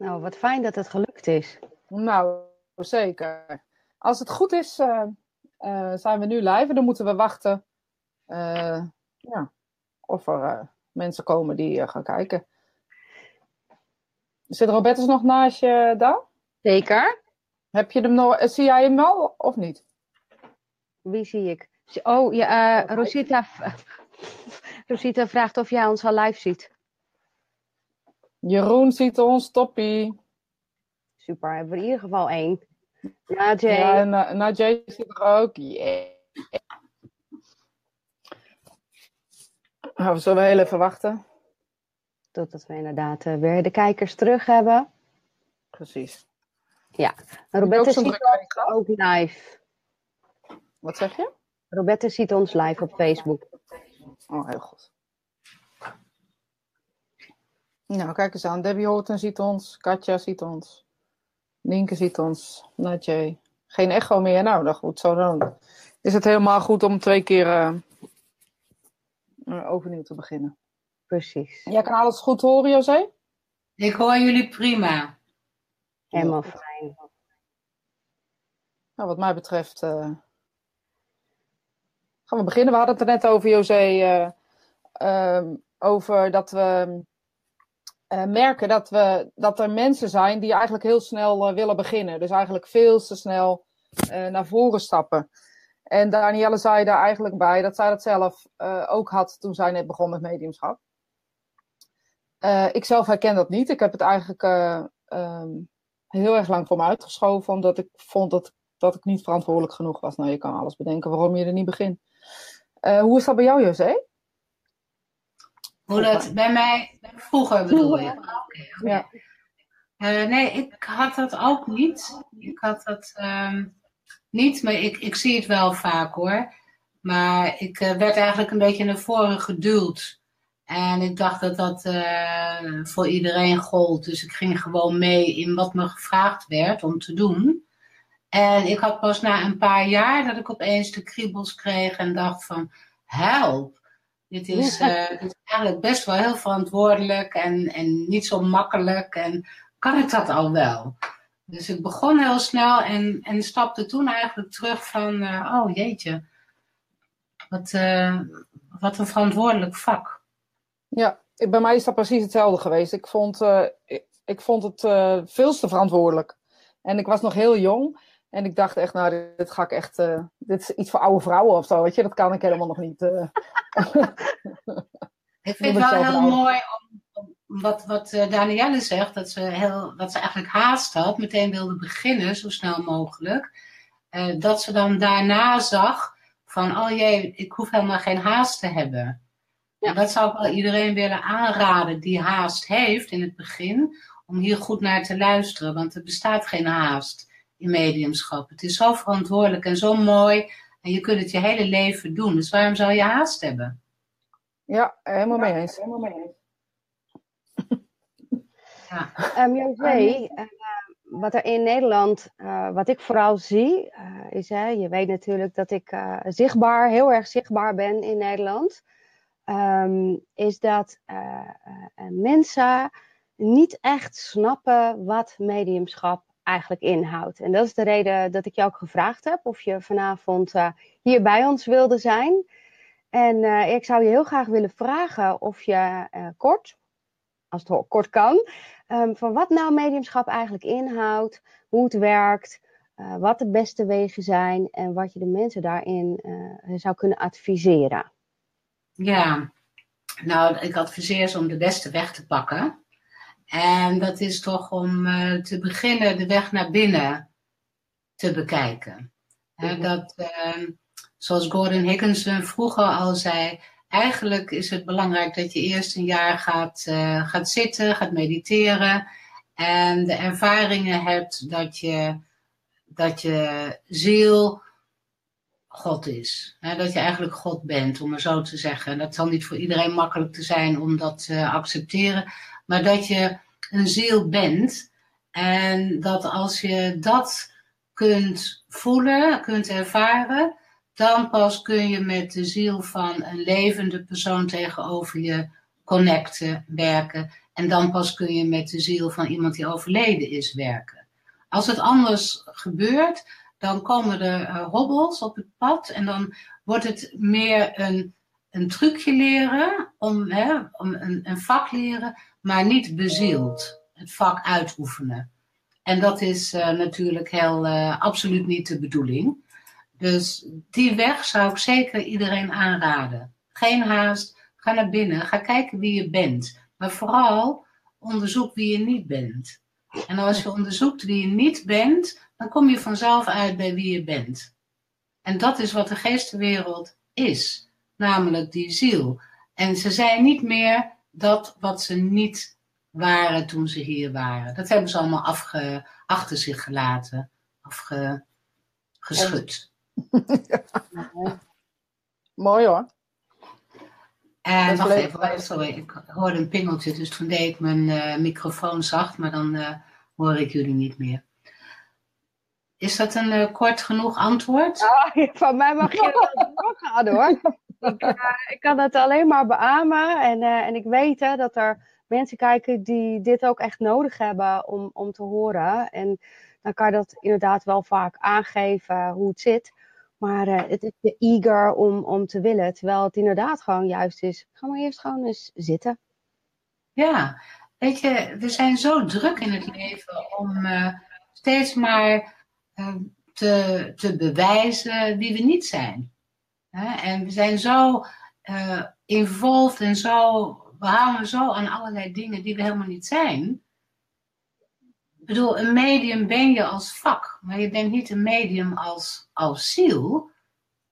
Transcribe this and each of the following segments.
Nou, wat fijn dat het gelukt is. Nou, zeker. Als het goed is, uh, uh, zijn we nu live. En dan moeten we wachten uh, ja, of er mensen komen die gaan kijken. Zit Robertus nog naast je daar? Zeker. Heb je hem nog, zie jij hem al of niet? Wie zie ik? Oh, ja, Rosita, Rosita vraagt of jij ons al live ziet. Jeroen ziet ons, toppie. Super, hebben we in ieder geval één. Najee. Ja, uh, Najee zit er ook. Yeah. Nou, we zullen heel even wachten. Totdat we inderdaad uh, weer de kijkers terug hebben. Precies. Ja, Roberta ziet ons ook live. Wat zeg je? Roberta ziet ons live op Facebook. Oh, heel goed. Nou, kijk eens aan. Debbie Horton ziet ons. Katja ziet ons. Nienke ziet ons. Natje. Geen echo meer. Nou, dan goed. Zo dan is het helemaal goed om twee keer uh, overnieuw te beginnen. Precies. Jij kan alles goed horen, José? Ik hoor jullie prima. Helemaal fijn. Nou, wat mij betreft uh, gaan we beginnen. We hadden het er net over, José, uh, over dat we uh, merken dat, we, dat er mensen zijn die eigenlijk heel snel uh, willen beginnen. Dus eigenlijk veel te snel uh, naar voren stappen. En Danielle zei daar eigenlijk bij dat zij dat zelf ook had toen zij net begon met mediumschap. ik zelf herken dat niet. Ik heb het eigenlijk um, heel erg lang voor me uitgeschoven, omdat ik vond dat, dat ik niet verantwoordelijk genoeg was. Nou, je kan alles bedenken waarom je er niet begint. hoe is dat bij jou, José? Hoe dat bij mij vroeger bedoel je? Ja. Uh, nee, ik had dat ook niet. Ik had dat um, niet, maar ik, ik zie het wel vaak hoor. Maar ik uh, werd eigenlijk een beetje naar voren geduwd. En ik dacht dat dat uh, voor iedereen gold. Dus ik ging gewoon mee in wat me gevraagd werd om te doen. En ik had pas na een paar jaar dat ik opeens de kriebels kreeg en dacht van help. Dit is, uh, dit is eigenlijk best wel heel verantwoordelijk en, en niet zo makkelijk. En kan ik dat al wel? Dus ik begon heel snel en, en stapte toen eigenlijk terug van, uh, oh jeetje, wat, uh, wat een verantwoordelijk vak. Ja, bij mij is dat precies hetzelfde geweest. Ik vond, ik, ik, vond het veel te verantwoordelijk. En ik was nog heel jong. En ik dacht echt, nou, dit ga ik echt, uh, dit is iets voor oude vrouwen of zo, weet je, dat kan ik helemaal nog niet. Uh. ik vind het wel heel mooi om, om, wat, wat uh, Danielle zegt, dat ze, heel, dat ze eigenlijk haast had, meteen wilde beginnen, zo snel mogelijk. dat ze dan daarna zag van, oh jee, ik hoef helemaal geen haast te hebben. Ja. dat zou ik wel iedereen willen aanraden die haast heeft in het begin, om hier goed naar te luisteren, want er bestaat geen haast in mediumschap. Het is zo verantwoordelijk en zo mooi. En je kunt het je hele leven doen. Dus waarom zou je haast hebben? Ja, helemaal mee eens. Helemaal mee eens. Ja. Um, José, uh, wat er in Nederland, uh, wat ik vooral zie, uh, is, hè, je weet natuurlijk dat ik zichtbaar, heel erg zichtbaar ben in Nederland, um, is dat mensen niet echt snappen wat mediumschap eigenlijk inhoudt. En dat is de reden dat ik je ook gevraagd heb of je vanavond uh, hier bij ons wilde zijn. En uh, ik zou je heel graag willen vragen of je uh, kort, als het kort kan, um, van wat nou mediumschap eigenlijk inhoudt, hoe het werkt, wat de beste wegen zijn en wat je de mensen daarin zou kunnen adviseren. Ja, nou, ik adviseer ze om de beste weg te pakken. En dat is toch om uh, te beginnen de weg naar binnen te bekijken. Mm dat, uh, zoals Gordon Higginson vroeger al zei, eigenlijk is het belangrijk dat je eerst een jaar gaat, uh, gaat zitten, gaat mediteren en de ervaringen hebt dat je, dat je ziel God is. Hè? Dat je eigenlijk God bent, om maar zo te zeggen. Dat zal niet voor iedereen makkelijk te zijn om dat te accepteren. Maar dat je een ziel bent. En dat als je dat kunt voelen, kunt ervaren, dan pas kun je met de ziel van een levende persoon tegenover je connecten, werken. En dan pas kun je met de ziel van iemand die overleden is werken. Als het anders gebeurt, dan komen er hobbels op het pad en dan wordt het meer een, een trucje leren, om, hè, om een, een vak leren, maar niet bezield. Het vak uitoefenen. En dat is uh, natuurlijk heel uh, absoluut niet de bedoeling. Dus die weg zou ik zeker iedereen aanraden. Geen haast, ga naar binnen, ga kijken wie je bent. Maar vooral onderzoek wie je niet bent. En als je onderzoekt wie je niet bent, dan kom je vanzelf uit bij wie je bent. En dat is wat de geestenwereld is, namelijk die ziel. En ze zijn niet meer dat wat ze niet waren toen ze hier waren. Dat hebben ze allemaal afge, achter zich gelaten, afgeschud. Mooi hoor. En wacht even, sorry, ik hoorde een pingeltje, dus toen deed ik mijn uh, microfoon zacht, maar dan uh, hoor ik jullie niet meer. Is dat een uh, kort genoeg antwoord? Van mij mag je wel doorgaan hoor. Ik, ik, kan het alleen maar beamen en, en ik weet hè, dat er mensen kijken die dit ook echt nodig hebben om, om te horen. En dan kan je dat inderdaad wel vaak aangeven hoe het zit. Maar uh, het is te eager om, om te willen. Terwijl het inderdaad gewoon juist is. Ga maar eerst gewoon eens zitten. Ja, weet je, we zijn zo druk in het leven om steeds maar te, te bewijzen wie we niet zijn. En we zijn zo involved en zo, we hangen zo aan allerlei dingen die we helemaal niet zijn. Ik bedoel, een medium ben je als vak, maar je bent niet een medium als, als ziel.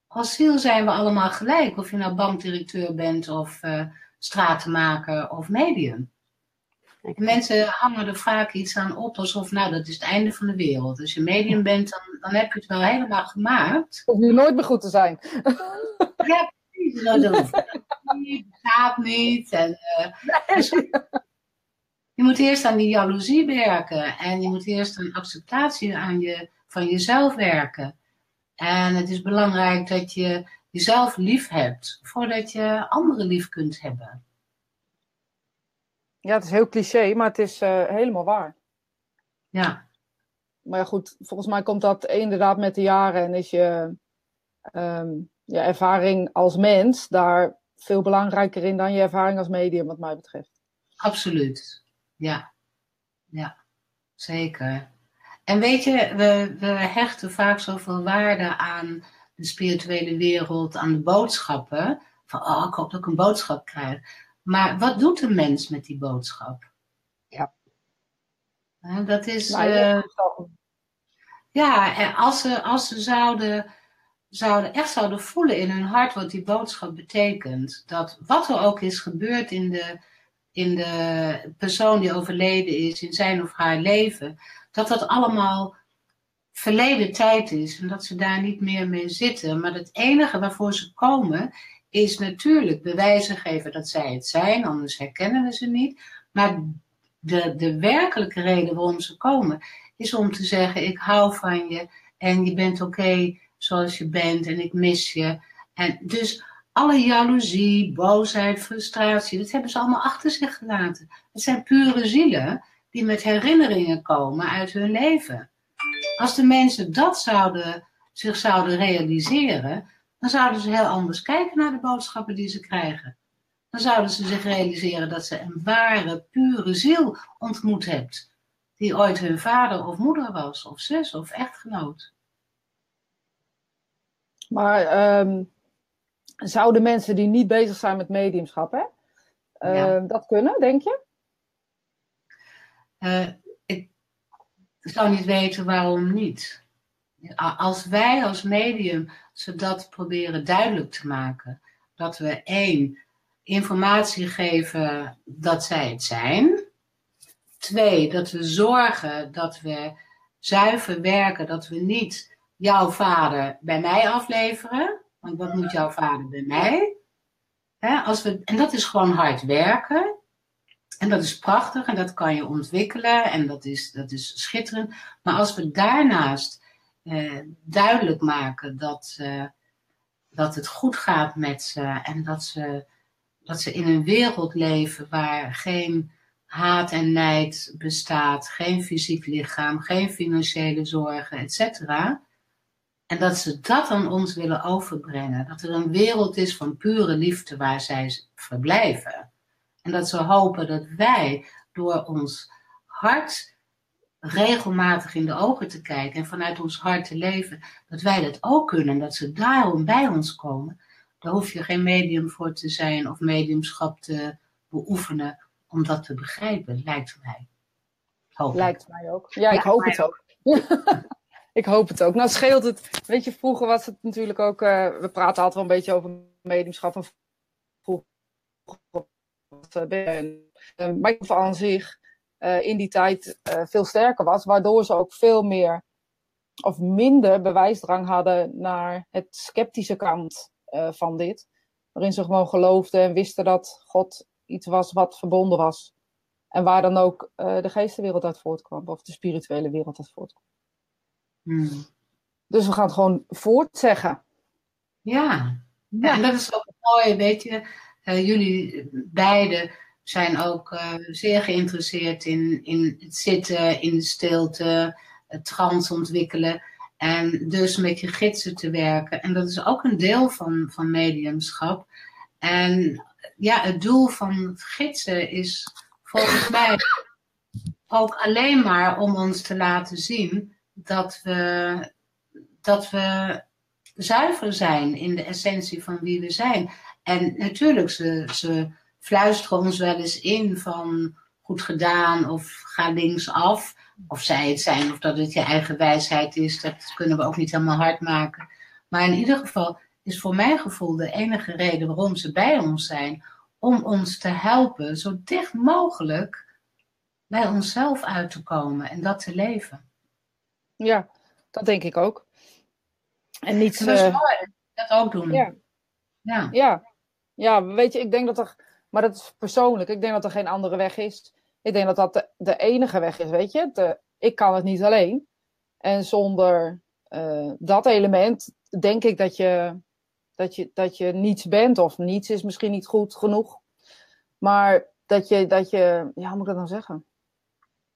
Als ziel zijn we allemaal gelijk, of je nou bankdirecteur bent of uh, stratenmaker of medium. Mensen hangen er vaak iets aan op alsof, nou, dat is het einde van de wereld. Als je medium bent, dan, dan heb je het wel helemaal gemaakt. Hoeft nu nooit meer goed te zijn. Ja, precies. Dat hoeft niet, gaat niet. En, uh, dus, je moet eerst aan die jaloezie werken. En je moet eerst aan acceptatie aan je, van jezelf werken. En het is belangrijk dat je jezelf lief hebt. Voordat je anderen lief kunt hebben. Ja, het is heel cliché, maar het is uh, helemaal waar. Ja. Maar ja, goed, volgens mij komt dat inderdaad met de jaren en is je, um, je ervaring als mens daar veel belangrijker in dan je ervaring als medium, wat mij betreft. Absoluut. Ja, ja, zeker. En weet je, we, we hechten vaak zoveel waarde aan de spirituele wereld, aan de boodschappen. Van, oh, ik hoop dat ik een boodschap krijg. Maar wat doet een mens met die boodschap? Ja. dat is. Uh, ja, als ze, als ze zouden, zouden, echt zouden voelen in hun hart wat die boodschap betekent. Dat wat er ook is gebeurd in de in de persoon die overleden is, in zijn of haar leven, dat dat allemaal verleden tijd is en dat ze daar niet meer mee zitten. Maar het enige waarvoor ze komen is natuurlijk bewijzen geven dat zij het zijn, anders herkennen we ze niet. Maar de, de werkelijke reden waarom ze komen is om te zeggen: Ik hou van je en je bent oké zoals je bent en ik mis je. En dus alle jaloezie, boosheid, frustratie, dat hebben ze allemaal achter zich gelaten. Het zijn pure zielen die met herinneringen komen uit hun leven. Als de mensen dat zouden, zich zouden realiseren, dan zouden ze heel anders kijken naar de boodschappen die ze krijgen. Dan zouden ze zich realiseren dat ze een ware, pure ziel ontmoet hebt, die ooit hun vader of moeder was, of zus of echtgenoot. Maar um zouden mensen die niet bezig zijn met mediumschap, hè, uh, dat kunnen, denk je? Uh, ik zou niet weten waarom niet. Als wij als medium ze dat proberen duidelijk te maken, dat we één, informatie geven dat zij het zijn. Twee, dat we zorgen dat we zuiver werken, dat we niet jouw vader bij mij afleveren. Want wat moet jouw vader bij mij? als we, en dat is gewoon hard werken. En dat is prachtig en dat kan je ontwikkelen en dat is, dat is schitterend. Maar als we daarnaast eh, duidelijk maken dat, eh, dat het goed gaat met ze en dat ze, dat ze in een wereld leven waar geen haat en nijd bestaat, geen fysiek lichaam, geen financiële zorgen, etc. En dat ze dat aan ons willen overbrengen. Dat er een wereld is van pure liefde waar zij verblijven. En dat ze hopen dat wij door ons hart regelmatig in de ogen te kijken en vanuit ons hart te leven, dat wij dat ook kunnen. Dat ze daarom bij ons komen. Daar hoef je geen medium voor te zijn of mediumschap te beoefenen om dat te begrijpen, lijkt mij. Hoop lijkt mij ook. Ja, ik hoop het ook. ik hoop het ook. Nou scheelt het. Weet je, vroeger was het natuurlijk ook. Uh, we praten altijd wel een beetje over mediumschap. En vroeger. Uh, maar aan zich uh, in die tijd veel sterker was. Waardoor ze ook veel meer. Of minder bewijsdrang hadden naar het sceptische kant van dit. Waarin ze gewoon geloofden en wisten dat God iets was wat verbonden was. En waar dan ook uh, de geestenwereld uit voortkwam, of de spirituele wereld uit voortkwam. Hmm. Dus we gaan het gewoon voortzeggen. Ja. ja, en dat is ook mooi, weet je. Uh, jullie beiden zijn ook uh, zeer geïnteresseerd in, in het zitten, in de stilte, het trans ontwikkelen. En dus met je gidsen te werken. En dat is ook een deel van, van mediumschap. En ja, het doel van gidsen is volgens mij ook alleen maar om ons te laten zien dat we, dat we zuiver zijn in de essentie van wie we zijn. En natuurlijk, ze, ze fluisteren ons wel eens in van goed gedaan of ga linksaf. Of zij het zijn of dat het je eigen wijsheid is, dat kunnen we ook niet helemaal hard maken. Maar in ieder geval is voor mijn gevoel de enige reden waarom ze bij ons zijn, om ons te helpen zo dicht mogelijk bij onszelf uit te komen en dat te leven. Ja, dat denk ik ook. En niet. Dat, uh, dat ook doen. Ja. ja. Ja. ja, weet je, ik denk dat er. Maar dat is persoonlijk. Ik denk dat er geen andere weg is. Ik denk dat dat de, enige weg is, weet je. De, ik kan het niet alleen. En zonder uh, dat element denk ik dat je dat je, dat je niets bent, of niets is misschien niet goed genoeg. Maar dat je, dat je, ja, hoe moet ik dat nou zeggen?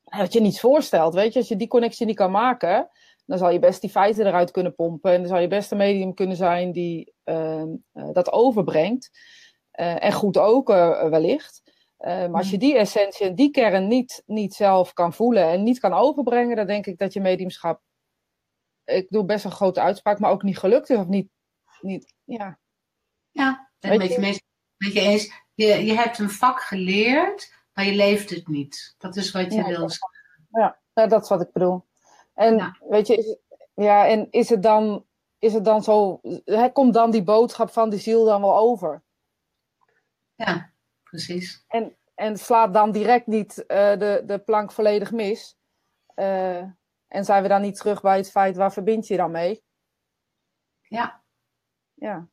Dat je niets voorstelt, weet je. Als je die connectie niet kan maken, dan zal je best die feiten eruit kunnen pompen. En dan zal je best een medium kunnen zijn die uh, dat overbrengt. Uh, en goed ook uh, wellicht. maar als je die essentie en die kern niet, niet zelf kan voelen en niet kan overbrengen, dan denk ik dat je mediumschap, ik doe best een grote uitspraak, maar ook niet gelukt is of niet niet, ja. Ja, ben met je, je eens. Je, je hebt een vak geleerd, maar je leeft het niet. Dat is wat je ja, wil zeggen. Ja, ja, dat is wat ik bedoel. En weet je, is, ja, en is het dan, is het dan zo, hè, komt dan die boodschap van die ziel dan wel over? Ja, precies. En, en slaat dan direct niet uh, de, de plank volledig mis? Uh, en zijn we dan niet terug bij het feit, waar verbind je dan mee? Ja ja.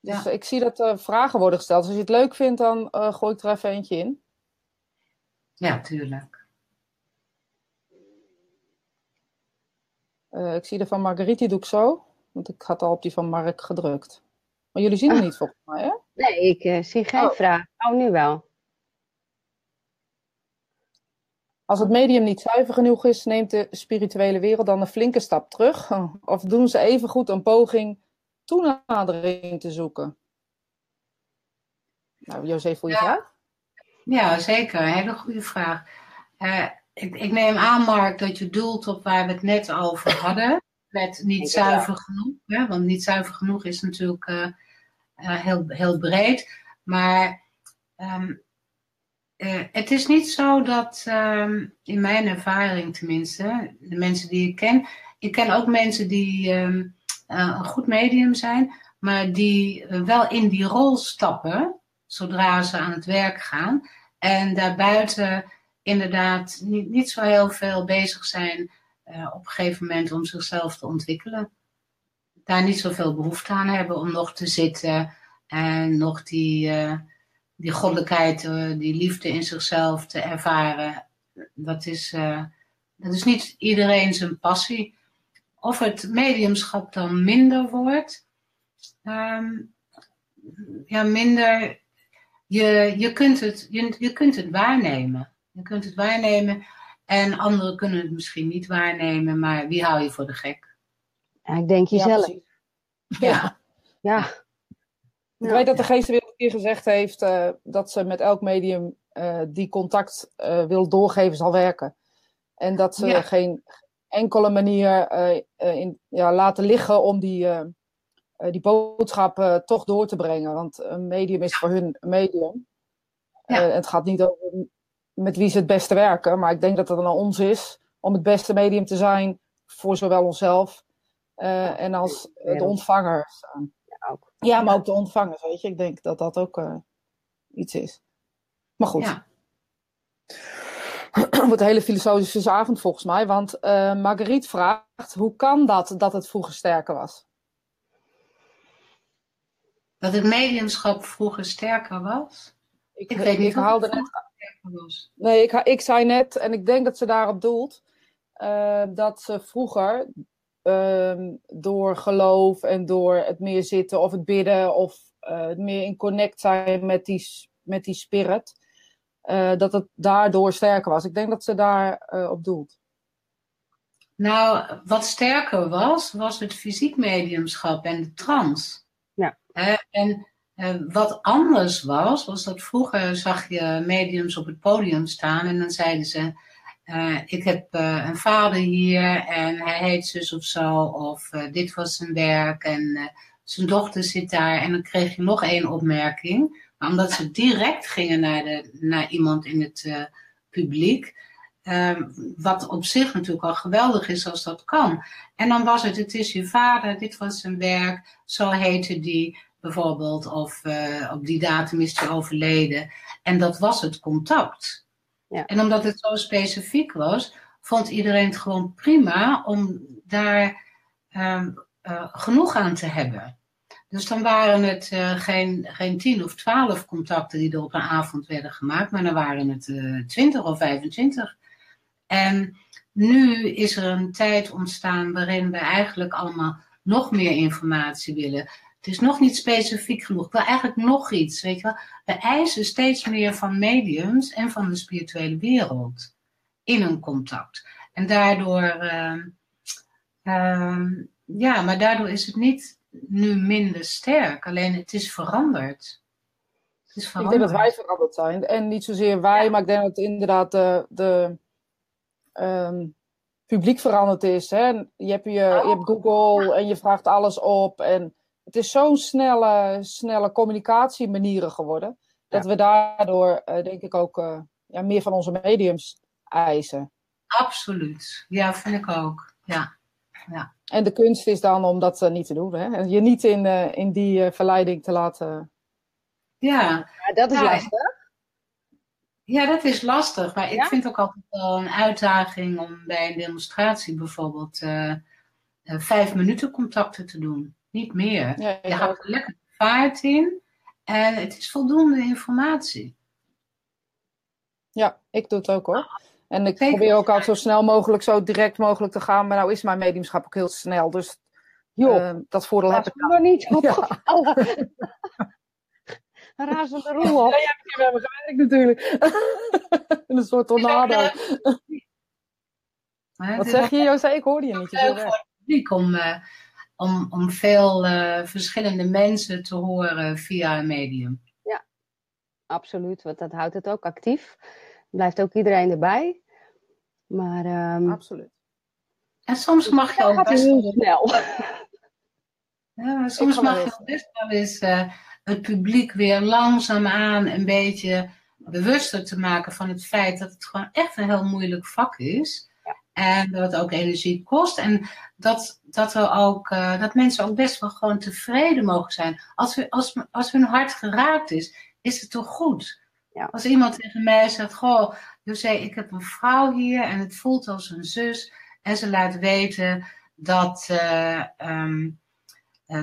Dus ik zie dat er vragen worden gesteld. als je het leuk vindt, dan uh, gooi ik er even eentje in. Ja, tuurlijk. Uh, ik zie de van Marguerite, doe ik zo. Want ik had al op die van Mark gedrukt. Maar jullie zien het niet volgens mij, hè? Nee, ik uh, zie geen oh. vraag. Oh, nu wel. Als het medium niet zuiver genoeg is, neemt de spirituele wereld dan een flinke stap terug. Of doen ze evengoed een poging toenadering te zoeken? Nou, José, voor je ja. vraag? Ja, zeker. Een hele goede vraag. Uh, ik, ik, neem aan, Mark, dat je doelt op waar we het net over hadden. Met niet zuiver genoeg. Hè? Want niet zuiver genoeg is natuurlijk uh, heel, heel breed. Maar um, het is niet zo dat, um, in mijn ervaring tenminste, de mensen die ik ken. Ik ken ook mensen die um, uh, een goed medium zijn, maar die wel in die rol stappen zodra ze aan het werk gaan. En daarbuiten inderdaad niet, niet zo heel veel bezig zijn op een gegeven moment om zichzelf te ontwikkelen. Daar niet zoveel behoefte aan hebben om nog te zitten en nog die, uh, die goddelijkheid, die liefde in zichzelf te ervaren. Dat is, dat is niet iedereen zijn passie. Of het mediumschap dan minder wordt. Um, ja, minder. je, je, kunt het, je, je kunt het waarnemen. Je kunt het waarnemen en anderen kunnen het misschien niet waarnemen, maar wie hou je voor de gek? Ja, ik denk jezelf. Ja, Ja. Ja. Ik weet dat de geestenwereld een keer gezegd heeft eh, dat ze met elk medium eh, die contact eh, wil doorgeven zal werken. En dat ze Ja. geen enkele manier eh, eh, in, ja, laten liggen om die, eh, eh, die boodschap eh, toch door te brengen. Want een medium is voor hun een medium. Ja. Het gaat niet over met wie ze het beste werken, maar ik denk dat het aan ons is om het beste medium te zijn voor zowel onszelf eh, en als de ontvangers. Ja, ook. Ja, maar ook de ontvangers, weet je. Ik denk dat dat ook eh, iets is. Maar goed, Ja. het wordt een hele filosofische avond volgens mij. Want eh Marguerite vraagt, hoe kan dat dat het vroeger sterker was? Dat het mediumschap vroeger sterker was. Ik, Ik weet niet ik haalde het net, was. nee, ik, ik zei net, en ik denk dat ze daarop doelt, dat ze vroeger ehm, door geloof en door het meer zitten of het bidden of eh, het meer in connect zijn met die, met die spirit, eh, dat het daardoor sterker was. Ik denk dat ze daar eh, op doelt. Nou, wat sterker was, was het fysiek mediumschap en de trance. Ja. En eh, wat anders was, was dat vroeger zag je mediums op het podium staan en dan zeiden ze, eh, ik heb eh, een vader hier en hij heet zus of zo, of eh, dit was zijn werk en zijn dochter zit daar. En dan kreeg je nog één opmerking, maar omdat ze direct gingen naar, de, naar iemand in het publiek, eh, wat op zich natuurlijk al geweldig is als dat kan. En dan was het, het is je vader, dit was zijn werk, zo heette die bijvoorbeeld, of op die datum is hij overleden. En dat was het contact. En omdat het zo specifiek was, vond iedereen het gewoon prima om daar ehm, eh, genoeg aan te hebben. Dus dan waren het eh, geen, geen tien of twaalf contacten die er op een avond werden gemaakt, maar dan waren het eh, twintig of 25. En nu is er een tijd ontstaan waarin we eigenlijk allemaal nog meer informatie willen. Het is nog niet specifiek genoeg. Ik wil eigenlijk nog iets, weet je wel. We eisen steeds meer van mediums en van de spirituele wereld in een contact. En daardoor, ehm, ja, maar daardoor is het niet nu minder sterk. Alleen het is veranderd. Het is Ik veranderd. denk dat wij veranderd zijn. En niet zozeer wij, Ja. maar ik denk dat inderdaad de, de ehm, publiek veranderd is. Hè? Je, hebt je, je hebt Google en je vraagt alles op. En het is zo'n snelle, snelle communicatiemanieren geworden. Dat we daardoor, eh, denk ik, ook eh, ja, meer van onze mediums eisen. Absoluut. Ja, vind ik ook. Ja. En de kunst is dan om dat eh, niet te doen. Hè? En je niet in, eh, in die eh, verleiding te laten. Ja, Ja, dat is Ja, lastig. Ja, dat is lastig. Maar ik Ja? vind het ook altijd wel een uitdaging om bij een demonstratie bijvoorbeeld eh, eh, vijf minuten contacten te doen. Niet meer. Ja, Je houdt er lekker vaart in en het is voldoende informatie. Ja, ik doe het ook hoor. En ik Zeker. probeer ook altijd zo snel mogelijk, zo direct mogelijk te gaan. Maar nou is mijn mediumschap ook heel snel. Dus Joh, eh, dat voordeel heb ik. nog niet opgevallen. Razende roel op. Ja, jij hebt hier bij me gewerkt natuurlijk. een soort tornado. Wat zeg je, José? Ik hoorde je niet. Je leuk viel voor weg. het publiek om, eh, om, om veel eh, verschillende mensen te horen via een medium. Absoluut, want dat houdt het ook actief. Blijft ook iedereen erbij. Maar ehm Absoluut. En soms mag je ook best heel snel. Ja, maar soms mag wel je ook best wel eens eh, het publiek weer langzaamaan een beetje bewuster te maken van het feit dat het gewoon echt een heel moeilijk vak is. En dat het ook energie kost. En dat, dat, er ook, eh, dat mensen ook best wel gewoon tevreden mogen zijn. Als, we, als, als hun hart geraakt is, is het toch goed? Ja. Als iemand tegen mij zegt, goh, José, ik heb een vrouw hier en het voelt als een zus. En ze laat weten dat, eh,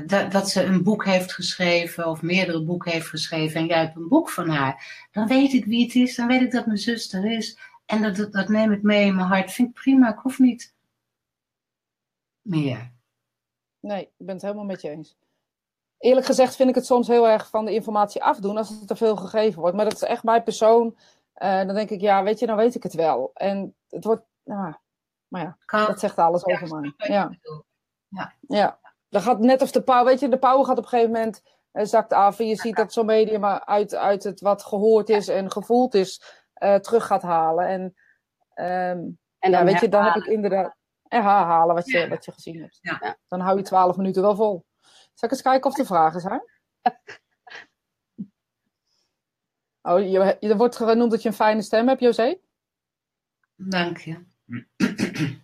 dat, dat ze een boek heeft geschreven of meerdere boeken heeft geschreven en jij hebt een boek van haar. Dan weet ik wie het is, dan weet ik dat mijn zuster is. En dat, dat, dat neem ik mee in mijn hart. Vind ik prima, ik hoef niet meer. Nee, ik ben het helemaal met je eens. eerlijk gezegd vind ik het soms heel erg van de informatie afdoen als het te veel gegeven wordt. Maar dat is echt mijn persoon. Uh, dan denk ik, ja, weet je, dan weet ik het wel. En het wordt, nou, maar ja, kan. dat zegt alles ja, over mij. Ja. ja. ja. Dan gaat net of de pauw, weet je, de pauw gaat op een gegeven moment uh, zakt af. En je ziet dat zo'n medium uit, uit het wat gehoord is en gevoeld is, uh, terug gaat halen. En, um, en dan, ja, weet je, dan heb ik inderdaad herhalen wat je, wat je gezien hebt. Ja. Dan hou je twaalf minuten wel vol. Zal ik eens kijken of er vragen zijn? Oh, je, er wordt genoemd dat je een fijne stem hebt, José. Dank je.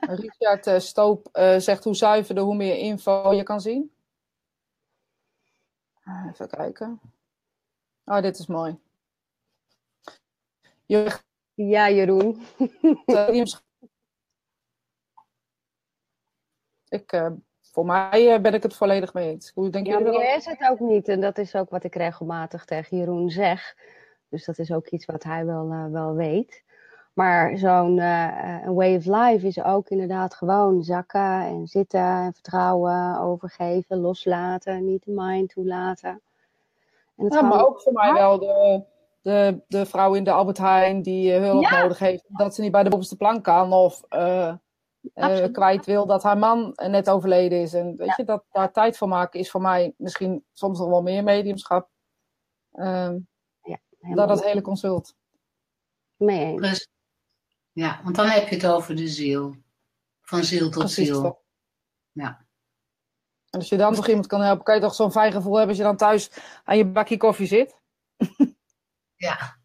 Richard uh, Stoop uh, zegt hoe zuiverder, hoe meer info je kan zien. Ah, even kijken. Oh, dit is mooi. Je... Ja, Jeroen. ik, uh, voor mij uh, ben ik het volledig mee eens. Hoe denk ja, meer is het ook niet. En dat is ook wat ik regelmatig tegen Jeroen zeg. Dus dat is ook iets wat hij wel, uh, wel weet. Maar zo'n way of life is ook inderdaad gewoon zakken en zitten en vertrouwen, overgeven, loslaten, niet de mind toelaten. En het ja, maar ook voor mij wel de, de, de vrouw in de Albert Heijn die hulp nodig heeft, dat ze niet bij de bovenste plank kan. Of uh, kwijt wil dat haar man net overleden is. En weet je, dat daar tijd voor maken is voor mij misschien soms nog wel meer mediumschap. Uh, ja, dan dat hele consult. Eens. Ja, want dan heb je het over de ziel. Van ziel tot ziel. Ja. En als je dan nog iemand kan helpen, kan je toch zo'n fijn gevoel hebben als je dan thuis aan je bakje koffie zit? Ja.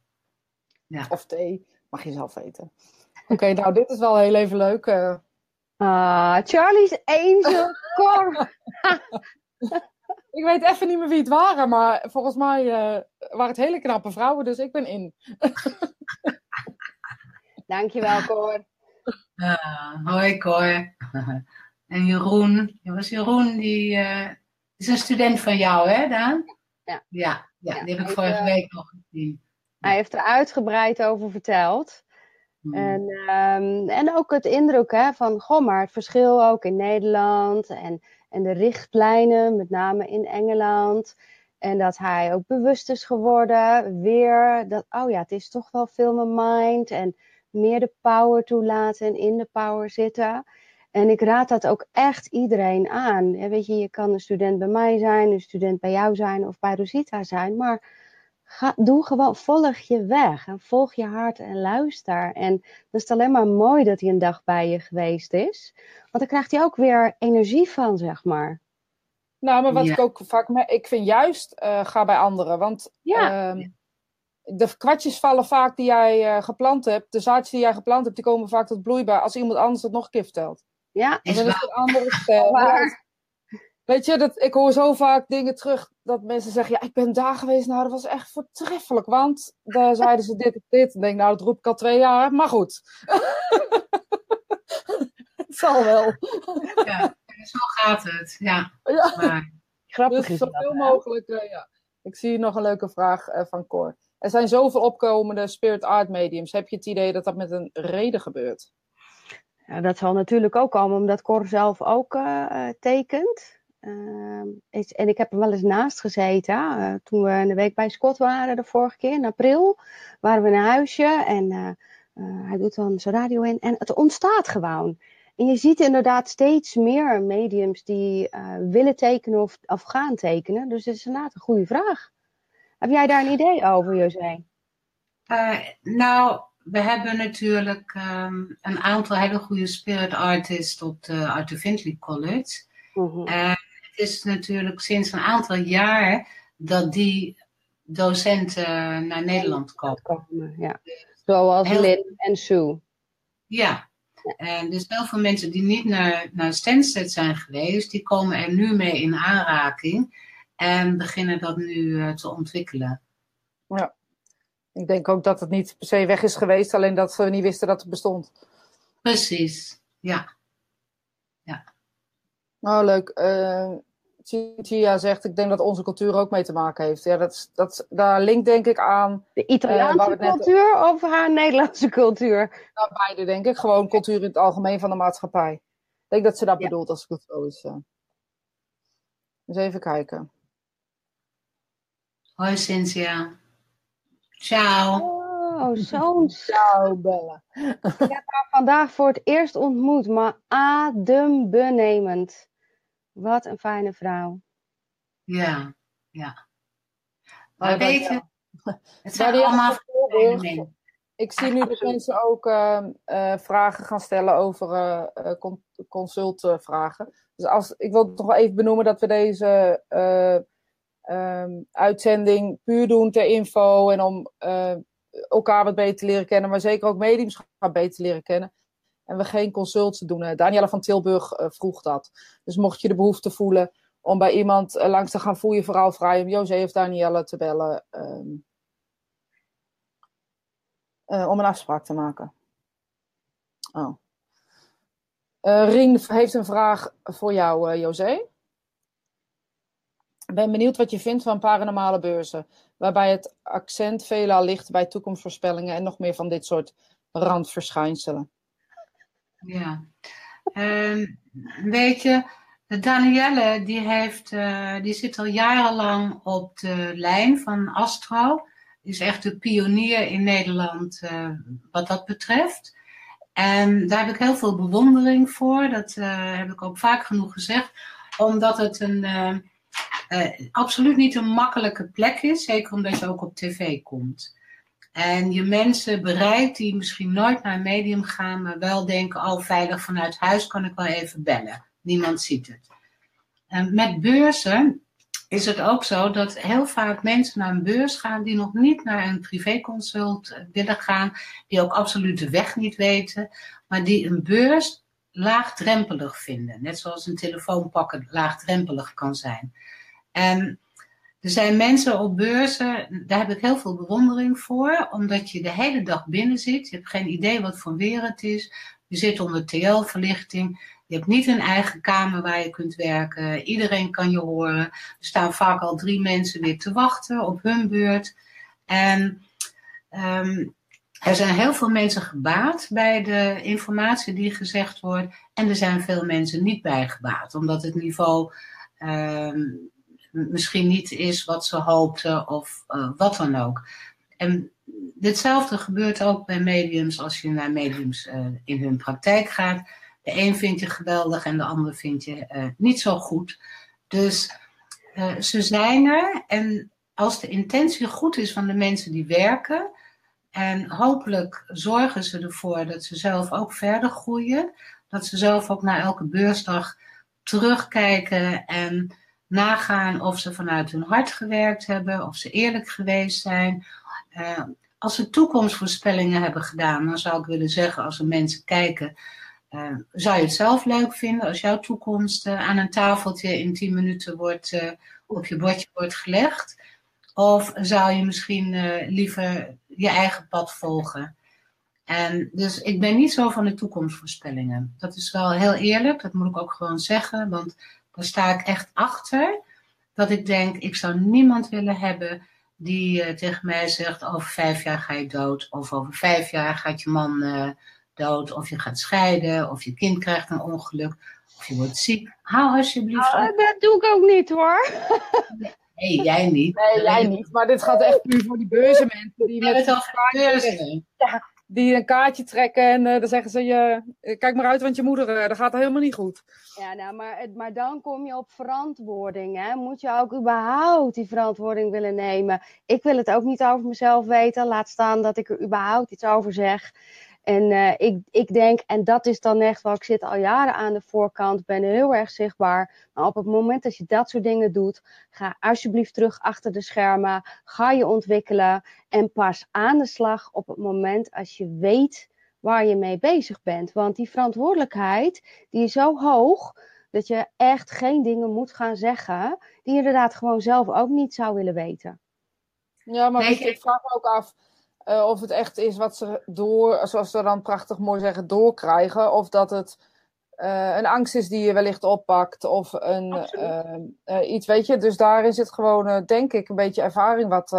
ja. Of thee, mag je zelf weten. Oké, nou dit is wel heel even leuk. Uh, Ah, Charlie's Angel Core. ik weet even niet meer wie het waren, maar volgens mij uh, waren het hele knappe vrouwen, dus ik ben in. Dankjewel, Cor. Uh, hoi, Cor. en Jeroen, je was Jeroen, die uh, is een student van jou, hè, Daan? Ja. Ja, ja, die heb ik vorige week nog gezien. Hij heeft er uitgebreid over verteld. Hmm. En, um, en ook het indruk hè, van, goh, maar het verschil ook in Nederland en, en de richtlijnen, met name in Engeland. En dat hij ook bewust is geworden, weer, dat, oh ja, het is toch wel veel mijn mind en meer de power toelaten en in de power zitten. En ik raad dat ook echt iedereen aan. Weet je, je kan een student bij mij zijn, een student bij jou zijn of bij Rosita zijn, maar Ga, doe gewoon, volg je weg en volg je hart en luister. En dan is het alleen maar mooi dat hij een dag bij je geweest is. Want dan krijgt hij ook weer energie van, zeg maar. Nou, maar wat ik ook vaak, ik vind juist, uh, ga bij anderen. Want ja. uh, de kwartjes vallen vaak die jij uh, geplant hebt, de zaadjes die jij geplant hebt, die komen vaak tot bloei bij als iemand anders het nog een keer vertelt. Ja, is het een andere stijl. Weet je, dat, ik hoor zo vaak dingen terug dat mensen zeggen: Ja, ik ben daar geweest. Nou, dat was echt voortreffelijk. Want daar zeiden ze dit en dit. En denk, nou, dat roep ik al twee jaar. Maar goed. het zal wel. Ja, zo gaat het. Ja. ja. Maar... Grappig dus zoveel mogelijk. Uh, ja. Ik zie nog een leuke vraag uh, van Cor. Er zijn zoveel opkomende spirit art mediums. Heb je het idee dat dat met een reden gebeurt? Ja, dat zal natuurlijk ook komen omdat Cor zelf ook uh, tekent. Ehm, en ik heb er wel eens naast gezeten. Uh, toen we een week bij Scott waren, de vorige keer in april, waren we in een huisje en hij doet dan zijn radio in. En het ontstaat gewoon. En je ziet inderdaad steeds meer mediums die willen tekenen of, gaan tekenen. Dus het is inderdaad een goede vraag. Heb jij daar een idee over, José? nou, we hebben natuurlijk um, een aantal hele goede spirit artists op de Arthur Findlay College. Mm het is natuurlijk sinds een aantal jaar dat die docenten naar Nederland komen. ja. Zoals Lynn en Sue. Ja. En dus heel veel mensen die niet naar, naar Stansted zijn geweest, die komen er nu mee in aanraking en beginnen dat nu uh, te ontwikkelen. Ja. Ik denk ook dat het niet per se weg is geweest, alleen dat we niet wisten dat het bestond. Precies, ja. Ja. Oh, leuk. Uh, zegt, ik denk dat onze cultuur ook mee te maken heeft. Ja, dat, dat, daar linkt denk ik aan... De Italiaanse uh, cultuur net... of haar Nederlandse cultuur? Nou, beide denk ik. Gewoon cultuur in het algemeen van de maatschappij. Ik denk dat ze dat ja. bedoelt als ik het zo is. Uh. eens even kijken. Hoi Cynthia. Ciao. Oh, zo'n Bella. Ik heb haar vandaag voor het eerst ontmoet, maar adembenemend. Wat een fijne vrouw. Ja, ja. Maar weet je, het zijn allemaal dingen. Ik zie nu dat mensen ook eh, eh, vragen gaan stellen over eh eh, con- consultvragen. Dus als, ik wil toch wel even benoemen dat we deze eh, ehm, uitzending puur doen ter info en om eh, elkaar wat beter te leren kennen, maar zeker ook mediumschap beter te leren kennen. En we geen consults doen. Daniela van Tilburg eh, vroeg dat. Dus mocht je de behoefte voelen om bij iemand eh, langs te gaan, voel je vooral vrij om José of Danielle te bellen. ehm, eh, om een afspraak te maken. Oh. Heeft een vraag voor jou, eh José. Ben benieuwd wat je vindt van paranormale beurzen, waarbij het accent veelal ligt bij toekomstvoorspellingen en nog meer van dit soort randverschijnselen. Ja. Ehm, weet je, Danielle die, heeft, eh, die zit al jarenlang op de lijn van Astro. Is echt de pionier in Nederland eh, wat dat betreft. En daar heb ik heel veel bewondering voor. Dat eh, heb ik ook vaak genoeg gezegd. Omdat het een, eh, absoluut niet een makkelijke plek is. Zeker omdat je ook op tv komt. En je mensen bereikt die misschien nooit naar een medium gaan, maar wel denken, oh veilig vanuit huis kan ik wel even bellen. Niemand ziet het. En met beurzen is het ook zo dat heel vaak mensen naar een beurs gaan die nog niet naar een privéconsult willen gaan, die ook absoluut de weg niet weten, maar die een beurs laagdrempelig vinden. Net zoals een telefoon pakken laagdrempelig kan zijn. En er zijn mensen op beurzen, daar heb ik heel veel bewondering voor, omdat je de hele dag binnen zit. Je hebt geen idee wat voor weer het is. Je zit onder TL-verlichting. Je hebt niet een eigen kamer waar je kunt werken. Iedereen kan je horen. Er staan vaak al drie mensen weer te wachten op hun beurt. En ehm, er zijn heel veel mensen gebaat bij de informatie die gezegd wordt. En er zijn veel mensen niet bij gebaat, omdat het niveau ehm, misschien niet is wat ze hoopten of uh, wat dan ook. En ditzelfde gebeurt ook bij mediums als je naar mediums uh, in hun praktijk gaat. De een vind je geweldig en de ander vind je uh, niet zo goed. Dus ze zijn er en als de intentie goed is van de mensen die werken, en hopelijk zorgen ze ervoor dat ze zelf ook verder groeien, dat ze zelf ook naar elke beursdag terugkijken en nagaan of ze vanuit hun hart gewerkt hebben, of ze eerlijk geweest zijn. Uh, als ze toekomstvoorspellingen hebben gedaan, dan zou ik willen zeggen, als er mensen kijken, uh, zou je het zelf leuk vinden als jouw toekomst uh, aan een tafeltje in 10 minuten wordt, op je bordje wordt gelegd? Of zou je misschien liever je eigen pad volgen? En dus ik ben niet zo van de toekomstvoorspellingen. Dat is wel heel eerlijk, dat moet ik ook gewoon zeggen, want daar sta ik echt achter. Dat ik denk, ik zou niemand willen hebben die uh, tegen mij zegt: over vijf jaar ga je dood. Of over vijf jaar gaat je man uh, dood. Of je gaat scheiden. Of je kind krijgt een ongeluk. Of je wordt ziek. Hou alsjeblieft. Oh, dat doe ik ook niet hoor. Nee, jij niet. Nee, jij niet. Maar dit gaat echt puur voor die beurzenmensen. Die met het. Ja, die een kaartje trekken en uh, dan zeggen ze je, kijk maar uit, want je moeder, uh, dat gaat helemaal niet goed. Ja, nou, maar, maar dan kom je op verantwoording. Hè? Moet je ook überhaupt die verantwoording willen nemen? Ik wil het ook niet over mezelf weten. Laat staan dat ik er überhaupt iets over zeg. En uh, ik, ik denk, en dat is dan echt wel, ik zit al jaren aan de voorkant, ben heel erg zichtbaar. Maar op het moment dat je dat soort dingen doet, ga alsjeblieft terug achter de schermen. Ga je ontwikkelen en pas aan de slag op het moment als je weet waar je mee bezig bent. Want die verantwoordelijkheid, die is zo hoog dat je echt geen dingen moet gaan zeggen die je inderdaad gewoon zelf ook niet zou willen weten. Ja, maar Nee, je, ik vraag me ook af uh, of het echt is wat ze door, zoals ze dan prachtig mooi zeggen, doorkrijgen. Of dat het uh, een angst is die je wellicht oppakt. Of een, uh, iets, weet je. Dus daarin zit gewoon, denk ik, een beetje ervaring wat,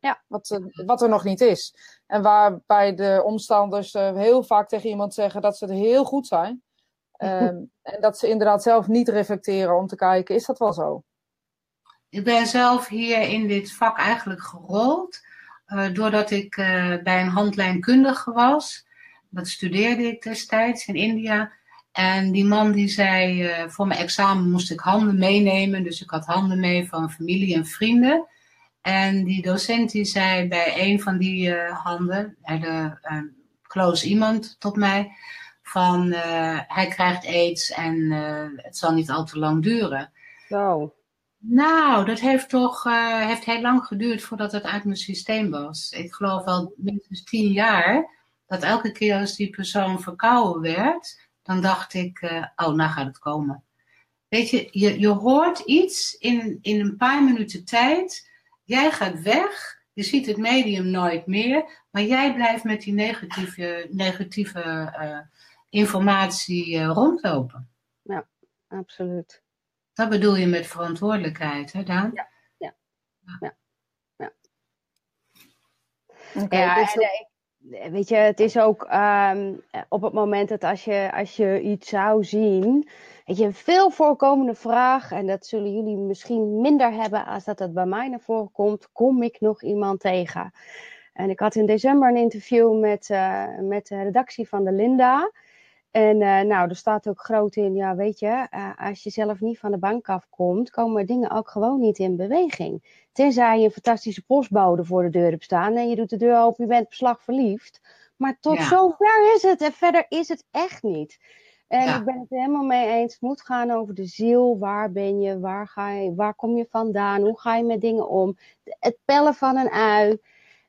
ja. wat, wat er nog niet is. En waarbij de omstanders heel vaak tegen iemand zeggen dat ze er heel goed zijn. Ehm, en dat ze inderdaad zelf niet reflecteren om te kijken, is dat wel zo? Ik ben zelf hier in dit vak eigenlijk gerold. Uh, doordat ik uh, bij een handlijnkundige was. Dat studeerde ik destijds in India. En die man die zei, uh, voor mijn examen moest ik handen meenemen. Dus ik had handen mee van familie en vrienden. En die docent die zei bij een van die handen, de close iemand tot mij, van hij krijgt aids en het zal niet al te lang duren. Zo. Nou, dat heeft toch uh, heeft heel lang geduurd voordat het uit mijn systeem was. Ik geloof wel minstens tien jaar. Dat elke keer als die persoon verkouden werd, dan dacht ik, uh, oh, nou gaat het komen. Weet je, je, je hoort iets in, in een paar minuten tijd. Jij gaat weg. Je ziet het medium nooit meer. Maar jij blijft met die negatieve, negatieve uh, informatie rondlopen. Ja, absoluut. Dat bedoel je met verantwoordelijkheid, hè Daan? Ja, ja, ja. ja. Okay, ja dus en, weet je, het is ook um, op het moment dat als je, als je iets zou zien, weet je, een veel voorkomende vraag, en dat zullen jullie misschien minder hebben als dat het bij mij naar voren komt, kom ik nog iemand tegen? En ik had in december een interview met, uh, met de redactie van de Linda. En uh, nou, er staat ook groot in, ja, weet je, uh, als je zelf niet van de bank afkomt, komen dingen ook gewoon niet in beweging. Tenzij je een fantastische postbode voor de deur hebt staan en je doet de deur open, je bent beslag verliefd. Maar tot ja. zover is het en verder is het echt niet. En ja. ik ben het er helemaal mee eens. Het moet gaan over de ziel. Waar ben je? Waar, ga je, waar kom je vandaan? Hoe ga je met dingen om? Het pellen van een ui.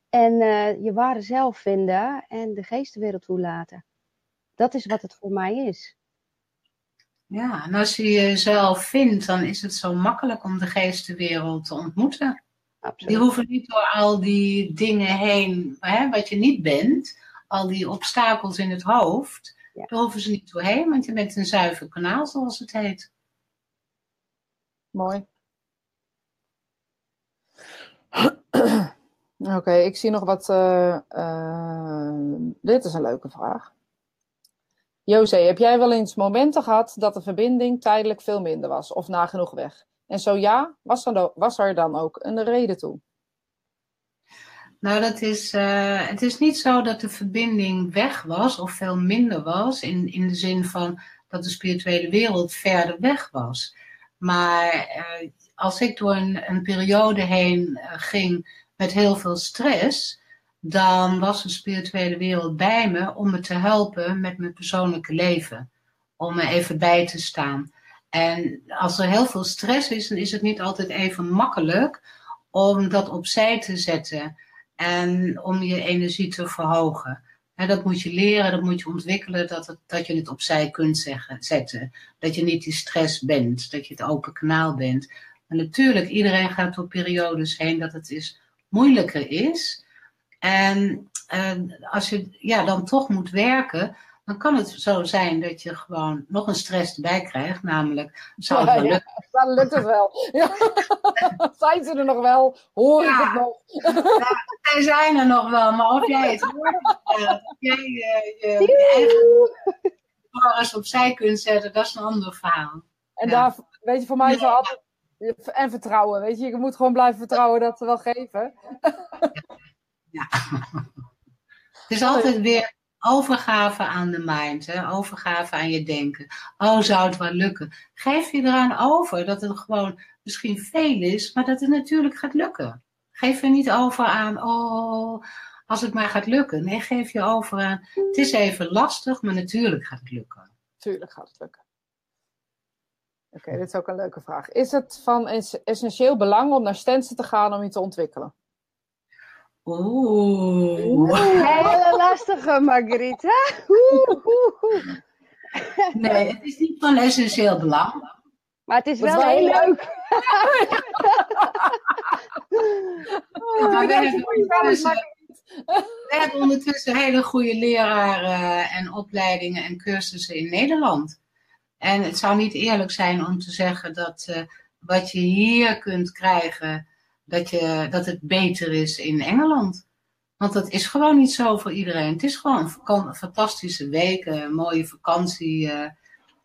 En uh, je ware zelf vinden en de geestenwereld toelaten. Dat is wat het voor mij is. Ja, en als je jezelf vindt, dan is het zo makkelijk om de geestenwereld te ontmoeten. Absoluut. Die hoeven niet door al die dingen heen, hè, wat je niet bent, al die obstakels in het hoofd, ja. daar hoeven ze niet doorheen, want je bent een zuiver kanaal, zoals het heet. Mooi. Oké, okay, ik zie nog wat. Uh, uh, dit is een leuke vraag. José, heb jij wel eens momenten gehad dat de verbinding tijdelijk veel minder was of nagenoeg weg? En zo ja, was er, dan ook een reden toe? Nou, dat is, uh, het is niet zo dat de verbinding weg was of veel minder was, in, in de zin van dat de spirituele wereld verder weg was. Maar uh, als ik door een, een periode heen uh, ging met heel veel stress, dan was de spirituele wereld bij me om me te helpen met mijn persoonlijke leven. Om me even bij te staan. En als er heel veel stress is, dan is het niet altijd even makkelijk om dat opzij te zetten en om je energie te verhogen. En dat moet je leren, dat moet je ontwikkelen, dat, dat je het opzij kunt zeggen, zetten. Dat je niet die stress bent, dat je het open kanaal bent. En natuurlijk, iedereen gaat door periodes heen dat het is, moeilijker is. En uh, als je ja, dan toch moet werken, dan kan het zo zijn dat je gewoon nog een stress erbij krijgt. Namelijk, zou het wel lukken? Ja, dan lukt het wel. Ja. zijn ze er nog wel? Hoor ik het nog? ja, zij zijn er nog wel, maar of jij het hoort, of jij je, je, je eigen opzij kunt zetten, dat is een ander verhaal. En daar, weet je, voor mij is het altijd... En vertrouwen, weet je. Je moet gewoon blijven vertrouwen dat ze wel geven. Ja. Het is altijd weer overgave aan de mind, hè? overgave aan je denken. Oh, zou het wel lukken? Geef je eraan over dat het gewoon misschien veel is, maar dat het natuurlijk gaat lukken. Geef je niet over aan, oh, als het maar gaat lukken. Nee, geef je over aan, het is even lastig, maar natuurlijk gaat het lukken. Tuurlijk gaat het lukken. Oké, okay, dit is ook een leuke vraag. Is het van essentieel belang om naar Stensen te gaan om je te ontwikkelen? Oeh. Hele lastige, Margarita. Nee, het is niet van essentieel belang. Maar het is wel, wel heel leuk. we, hebben we hebben ondertussen hele goede leraren en opleidingen en cursussen in Nederland. En het zou niet eerlijk zijn om te zeggen dat uh, wat je hier kunt krijgen dat, je, dat het beter is in Engeland. Want dat is gewoon niet zo voor iedereen. Het is gewoon een fantastische week, een mooie vakantie uh,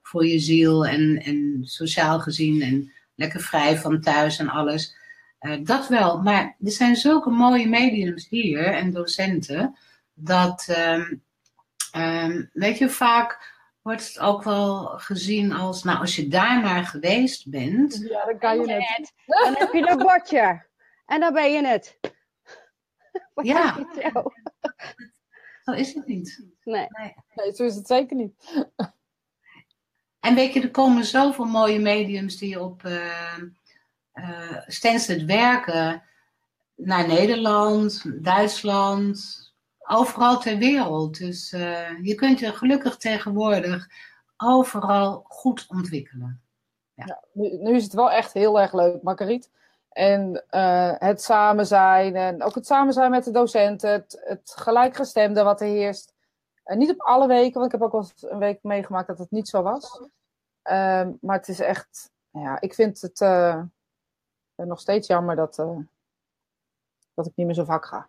voor je ziel en, en sociaal gezien en lekker vrij van thuis en alles. Uh, dat wel, maar er zijn zulke mooie mediums hier en docenten, dat, um, um, weet je, vaak wordt het ook wel gezien als, nou, als je daar maar geweest bent. Ja, dan kan je het. Dan heb je een bordje. En dan ben je het. ja. Zo. zo is het niet. Nee. nee. zo is het zeker niet. En weet je, er komen zoveel mooie mediums die op uh, uh, werken naar Nederland, Duitsland, overal ter wereld. Dus uh, je kunt je gelukkig tegenwoordig overal goed ontwikkelen. Ja. ja nu, nu, is het wel echt heel erg leuk, Marguerite. En uh, het samen zijn en ook het samen zijn met de docenten, het, het gelijkgestemde wat er heerst. En niet op alle weken, want ik heb ook wel eens een week meegemaakt dat het niet zo was. Uh, maar het is echt, ja, ik vind het uh, nog steeds jammer dat, dat ik niet meer zo vaak ga.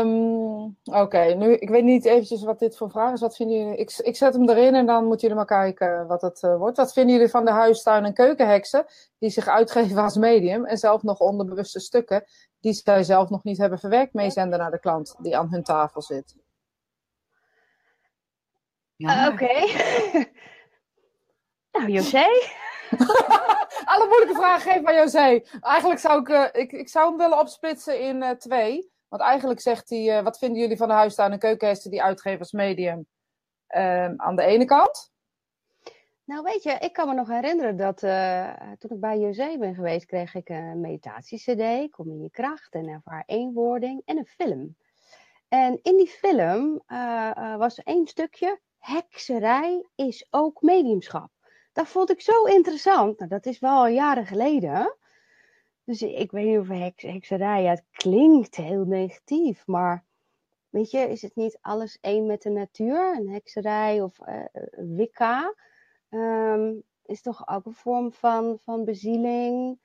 Um, Oké, nu, ik weet niet eventjes wat dit voor vraag is. Wat vinden jullie? Ik, ik zet hem erin en dan moeten jullie maar kijken wat het uh, wordt. Wat vinden jullie van de huistuin- en keukenheksen die zich uitgeven als medium en zelf nog onderbewuste stukken die zij zelf nog niet hebben verwerkt meezenden naar de klant die aan hun tafel zit? Ja. Uh, Oké. Okay. nou, José. Alle moeilijke vragen geef aan José. Eigenlijk zou ik, uh, ik, ik zou hem willen opsplitsen in uh, twee. Want eigenlijk zegt hij, uh, wat vinden jullie van de huistuin- en keukenhesten die uitgeven als medium? Ehm, aan de ene kant. Nou weet je, ik kan me nog herinneren dat toen ik bij José ben geweest, kreeg ik een meditatie-cd, Kom in je kracht en ervaar eenwording en een film. En in die film was er één stukje, hekserij is ook mediumschap dat vond ik zo interessant. Nou, dat is wel al jaren geleden. Dus ik weet niet of heks, hekserij, ja, het klinkt heel negatief, maar weet je, is het niet alles één met de natuur? Een hekserij of uh, wicca um, is toch ook een vorm van, van bezieling,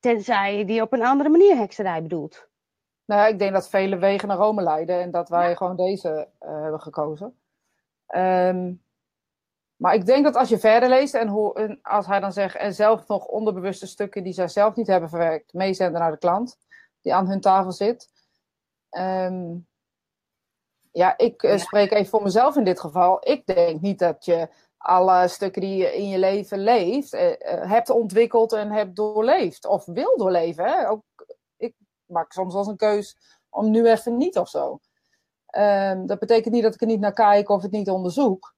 tenzij je die op een andere manier hekserij bedoelt. Nou ja, ik denk dat vele wegen naar Rome leiden en dat wij ja. gewoon deze uh, hebben gekozen. Um, maar ik denk dat als je verder leest en, hoor, en als hij dan zegt, en zelf nog onderbewuste stukken die zij zelf niet hebben verwerkt, meezenden naar de klant die aan hun tafel zit. Um, ja, ik uh, spreek even voor mezelf in dit geval. Ik denk niet dat je alle stukken die je in je leven leeft, uh, uh, hebt ontwikkeld en hebt doorleefd. Of wil doorleven. Hè? Ook, ik maak soms wel een keus om nu even niet of zo. Um, dat betekent niet dat ik er niet naar kijk of het niet onderzoek.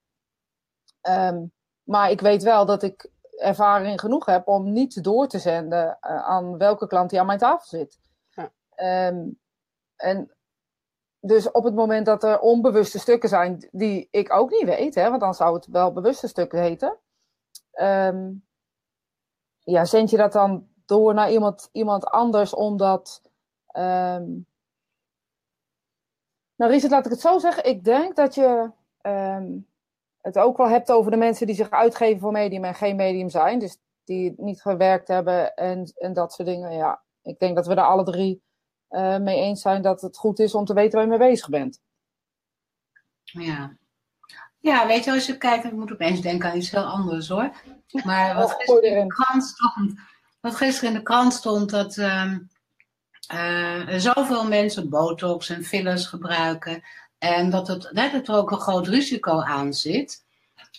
Um, maar ik weet wel dat ik ervaring genoeg heb om niet door te zenden uh, aan welke klant die aan mijn tafel zit. Ja. Um, en dus op het moment dat er onbewuste stukken zijn die ik ook niet weet, hè, want dan zou het wel bewuste stukken heten. Um, ja, zend je dat dan door naar iemand, iemand anders omdat. Um, nou, Richard, laat ik het zo zeggen. Ik denk dat je um, het ook wel hebt over de mensen die zich uitgeven voor medium en geen medium zijn. Dus die niet gewerkt hebben en, en dat soort dingen. Ja, ik denk dat we er alle drie uh, mee eens zijn dat het goed is om te weten waar je mee bezig bent. Ja. Ja, weet je, als je kijkt, ik moet opeens denken aan iets heel anders hoor. Maar wat, oh, gisteren, in de krant stond, wat gisteren in de krant stond, dat um, uh, zoveel mensen botox en fillers gebruiken. En dat, het, dat er ook een groot risico aan zit,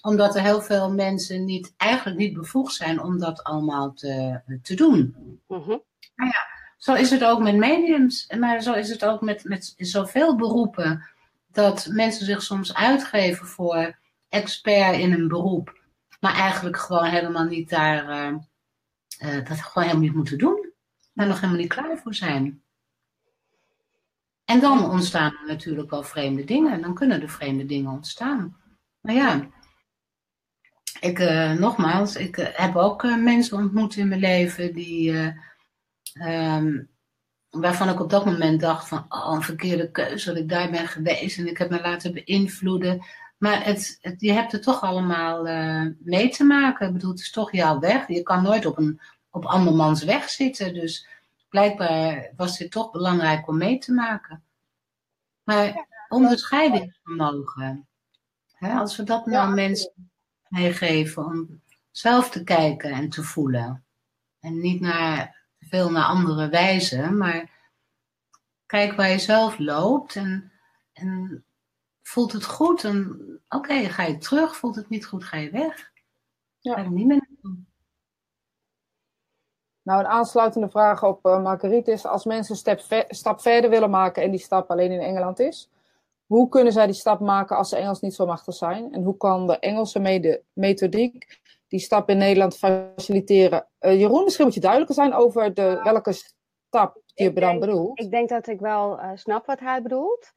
omdat er heel veel mensen niet, eigenlijk niet bevoegd zijn om dat allemaal te, te doen. Mm -hmm. Nou ja, zo is het ook met mediums, maar zo is het ook met, met zoveel beroepen, dat mensen zich soms uitgeven voor expert in een beroep, maar eigenlijk gewoon helemaal niet daar, uh, uh, dat gewoon helemaal niet moeten doen, daar nog helemaal niet klaar voor zijn. En dan ontstaan er natuurlijk wel vreemde dingen. Dan kunnen er vreemde dingen ontstaan. Maar ja, ik, uh, nogmaals, ik uh, heb ook uh, mensen ontmoet in mijn leven die, um, waarvan ik op dat moment dacht van, oh, een verkeerde keuze dat ik daar ben geweest en ik heb me laten beïnvloeden. Maar het, het, je hebt er toch allemaal mee te maken. Ik bedoel, het is toch jouw weg. Je kan nooit op, een, op andermans weg zitten. Dus blijkbaar was dit toch belangrijk om mee te maken. Maar onderscheidingsvermogen, hè, als we dat nou ja. mensen meegeven om zelf te kijken en te voelen. En niet naar, veel naar andere wijzen, maar kijk waar je zelf loopt en, en voelt het goed en oké, ga je terug, voelt het niet goed, ga je weg. Ja. Ga je niet meer. Nou, een aansluitende vraag op uh, Marguerite is: als mensen een stap, stap verder willen maken en die stap alleen in Engeland is, hoe kunnen zij die stap maken als ze Engels niet zo machtig zijn? En hoe kan de Engelse methodiek die stap in Nederland faciliteren? Uh, Jeroen, misschien moet je duidelijker zijn over de, welke stap die je dan bedoelt. Ik denk dat ik wel uh, snap wat hij bedoelt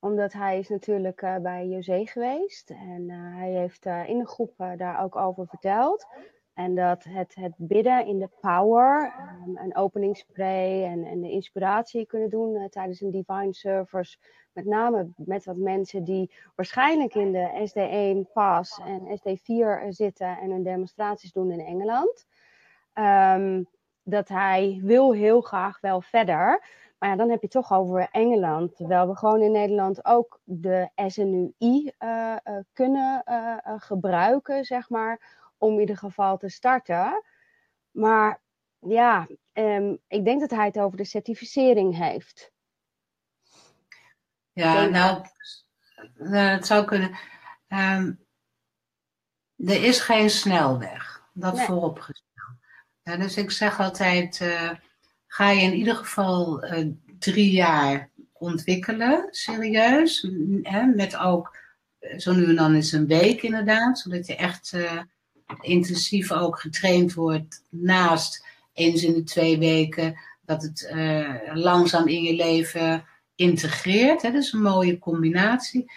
omdat hij is natuurlijk uh, bij José geweest. En hij heeft in de groep daar ook over verteld. En dat het, het bidden in de power, um, een openingsspray en, en de inspiratie kunnen doen tijdens een divine service. Met name met wat mensen die waarschijnlijk in de SD1 pas en SD4 zitten en hun demonstraties doen in Engeland. Um, dat hij wil heel graag wel verder. Maar ja, dan heb je toch over Engeland. Terwijl we gewoon in Nederland ook de SNUI uh, uh, kunnen gebruiken, zeg maar, om in ieder geval te starten. Maar ja, um, ik denk dat hij het over de certificering heeft. Ja, nou, nou, het zou kunnen. Um, er is geen snelweg, dat nee. vooropgesteld. Ja, dus ik zeg altijd ga je in ieder geval uh, drie jaar ontwikkelen, serieus. Hè, met ook eh, zo nu en dan eens een week inderdaad, zodat je echt uh, intensief ook getraind wordt naast eens in de twee weken, dat het uh, langzaam in je leven integreert. Hè, dat is een mooie combinatie.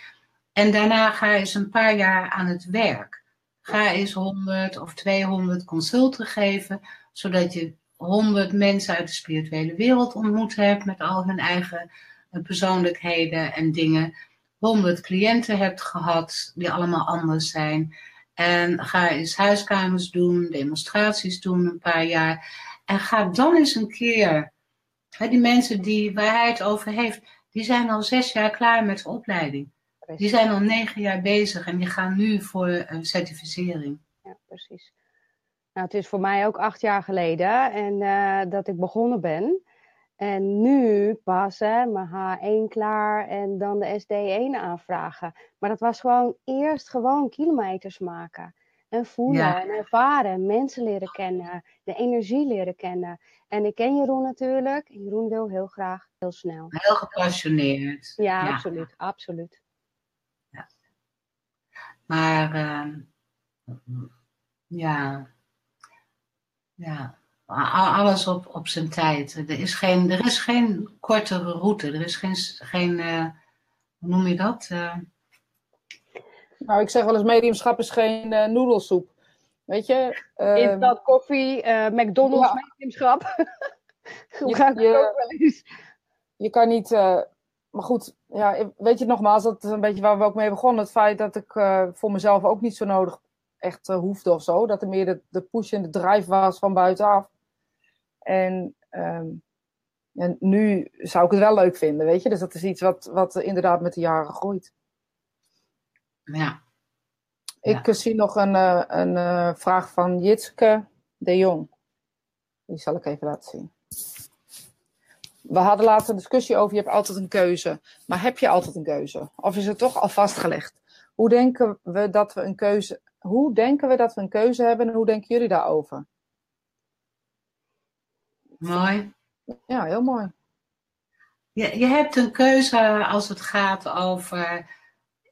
En daarna ga eens een paar jaar aan het werk. Ga eens 100 of 200 consulten geven, zodat je honderd mensen uit de spirituele wereld ontmoet heb met al hun eigen eh, persoonlijkheden en dingen. Honderd cliënten hebt gehad die allemaal anders zijn. En ga eens huiskamers doen, demonstraties doen een paar jaar. En ga dan eens een keer, hè, die mensen die, waar hij het over heeft, die zijn al zes jaar klaar met de opleiding. Die zijn al negen jaar bezig en die gaan nu voor een certificering. Ja, precies. Nou, het is voor mij ook acht jaar geleden en uh, dat ik begonnen ben. En nu pas hè, mijn H1 klaar en dan de SD1 aanvragen. Maar dat was gewoon eerst gewoon kilometers maken. En voelen ja. en ervaren, mensen leren kennen, de energie leren kennen. En ik ken Jeroen natuurlijk. Jeroen wil heel graag heel snel. Heel gepassioneerd. Ja, ja. absoluut, absoluut. Ja. Maar uh, ja, ja, alles op, op zijn tijd. Er is geen, er is geen kortere route. Er is geen, geen uh, hoe noem je dat? Uh... Nou, ik zeg wel eens, mediumschap is geen uh, noedelsoep. Weet je? Uh, dat koffie, McDonald's, ja. mediumschap. Gebruik je, ook wel eens. Je kan niet, maar goed, ja, weet je nogmaals, dat is een beetje waar we ook mee begonnen. Het feit dat ik voor mezelf ook niet zo nodig echt uh, hoefde of zo. Dat er meer de, de push en de drive was van buitenaf. En, um, en nu zou ik het wel leuk vinden, weet je. Dus dat is iets wat, wat inderdaad met de jaren groeit. Ja. Ik ja. zie nog een, uh, een uh, vraag van Jitske de Jong. Die zal ik even laten zien. We hadden laatst een discussie over, je hebt altijd een keuze. Maar heb je altijd een keuze? Of is het toch al vastgelegd? Hoe denken we dat we een keuze hoe denken we dat we een keuze hebben en hoe denken jullie daarover? Mooi. Ja, heel mooi. Je, je hebt een keuze als het gaat over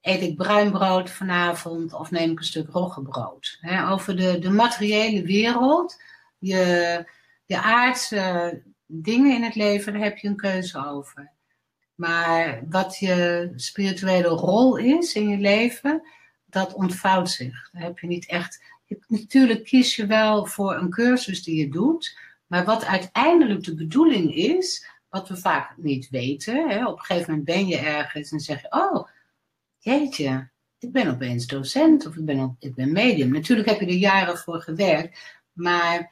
eet ik bruin brood vanavond of neem ik een stuk roggebrood. He, over de, de materiële wereld, je, je aardse dingen in het leven, daar heb je een keuze over. Maar wat je spirituele rol is in je leven, dat ontvouwt zich. Dan heb je niet echt. Natuurlijk kies je wel voor een cursus die je doet, maar wat uiteindelijk de bedoeling is, wat we vaak niet weten. Hè, op een gegeven moment ben je ergens en zeg je: Oh, jeetje, ik ben opeens docent of ik ben, op, ik ben medium. Natuurlijk heb je er jaren voor gewerkt, maar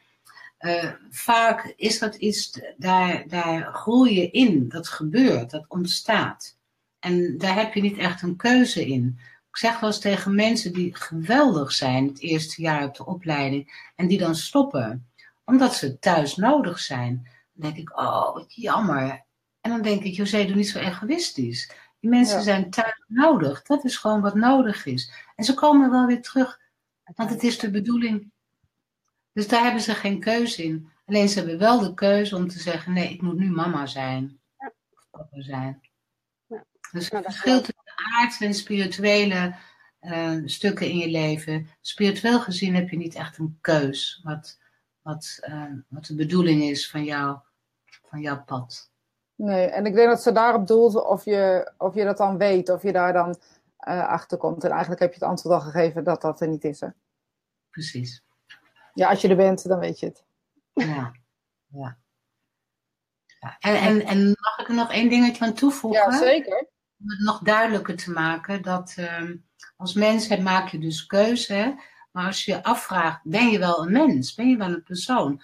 uh, vaak is dat iets, daar, daar groei je in. Dat gebeurt, dat ontstaat. En daar heb je niet echt een keuze in Ik zeg wel eens tegen mensen die geweldig zijn het eerste jaar op de opleiding en die dan stoppen, omdat ze thuis nodig zijn. Dan denk ik, oh, wat jammer. En dan denk ik, José, doe niet zo egoïstisch. Die mensen Ja. zijn thuis nodig. Dat is gewoon wat nodig is. En ze komen wel weer terug, want het is de bedoeling. Dus daar hebben ze geen keuze in. Alleen ze hebben wel de keuze om te zeggen, nee, ik moet nu mama zijn. Of papa zijn. Ja. Dus Nou, het dat verschil tussen aardse en spirituele eh, stukken in je leven. Spiritueel gezien heb je niet echt een keus. Wat, wat, eh, wat de bedoeling is van, jou, van jouw pad. Nee, en ik denk dat ze daarop doelt of je, of je dat dan weet, of je daar dan eh, achter komt. En eigenlijk heb je het antwoord al gegeven dat dat er niet is. Hè? Precies. Ja, als je er bent, dan weet je het. Ja. ja. ja. En, en, en mag ik er nog één dingetje aan toevoegen? Ja, zeker. om het nog duidelijker te maken, dat ehm, als mens maak je dus keuze, hè? Maar als je je afvraagt, ben je wel een mens? Ben je wel een persoon?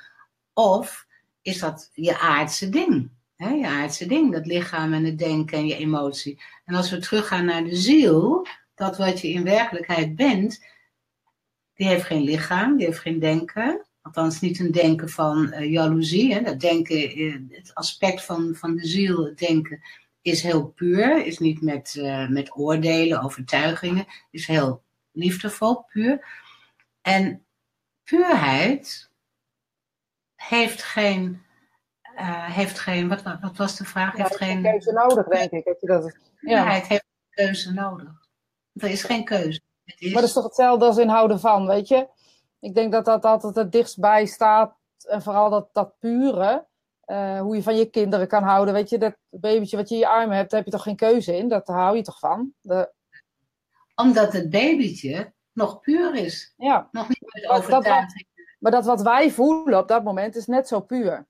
Of is dat je aardse ding? Je aardse ding, dat lichaam en het denken en je emotie. En als we teruggaan naar de ziel, dat wat je in werkelijkheid bent, die heeft geen lichaam, die heeft geen denken. Althans, niet een denken van eh, jaloezie. Hè? Dat denken, eh, het aspect van, van de ziel, het denken, is heel puur, is niet met, eh, met oordelen, overtuigingen, is heel liefdevol, puur. En puurheid heeft geen, eh, heeft geen wat, was de vraag? Ja, Heeft geen keuze nodig, denk ik. Dat je dat, ja. puurheid heeft geen keuze nodig. Er is geen keuze. Het is, Maar dat is toch hetzelfde als inhouden van, weet je? Ik denk dat dat altijd het dichtstbij staat. En vooral dat, dat pure. eh, hoe je van je kinderen kan houden. Weet je, dat babytje wat je in je armen hebt, daar heb je toch geen keuze in? Dat hou je toch van? De, Omdat het babytje nog puur is. ja. Nog niet met overtuiging. Maar dat wat wij voelen op dat moment is net zo puur.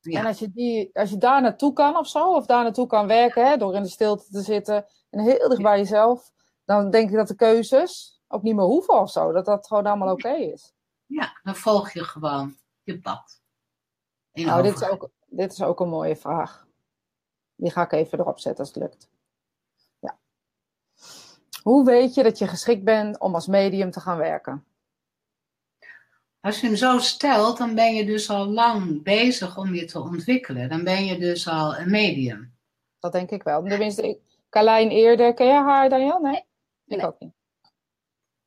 Ja. En als je, die, als je daar naartoe kan of zo, of daar naartoe kan werken, hè, door in de stilte te zitten en heel dicht bij jezelf, dan denk ik dat de keuzes ook niet meer hoeven of zo. Dat dat gewoon allemaal oké is. ja, dan volg je gewoon je pad. Nou, dit is, ook, dit is ook een mooie vraag. Die ga ik even erop zetten als het lukt. Hoe weet je dat je geschikt bent om als medium te gaan werken? Als je hem zo stelt, dan ben je dus al lang bezig om je te ontwikkelen. Dan ben je dus al een medium. Dat denk ik wel. Tenminste, ik, Carlijn eerder. Ken jij haar, Daniel? Nee? Ik Nee. ook niet.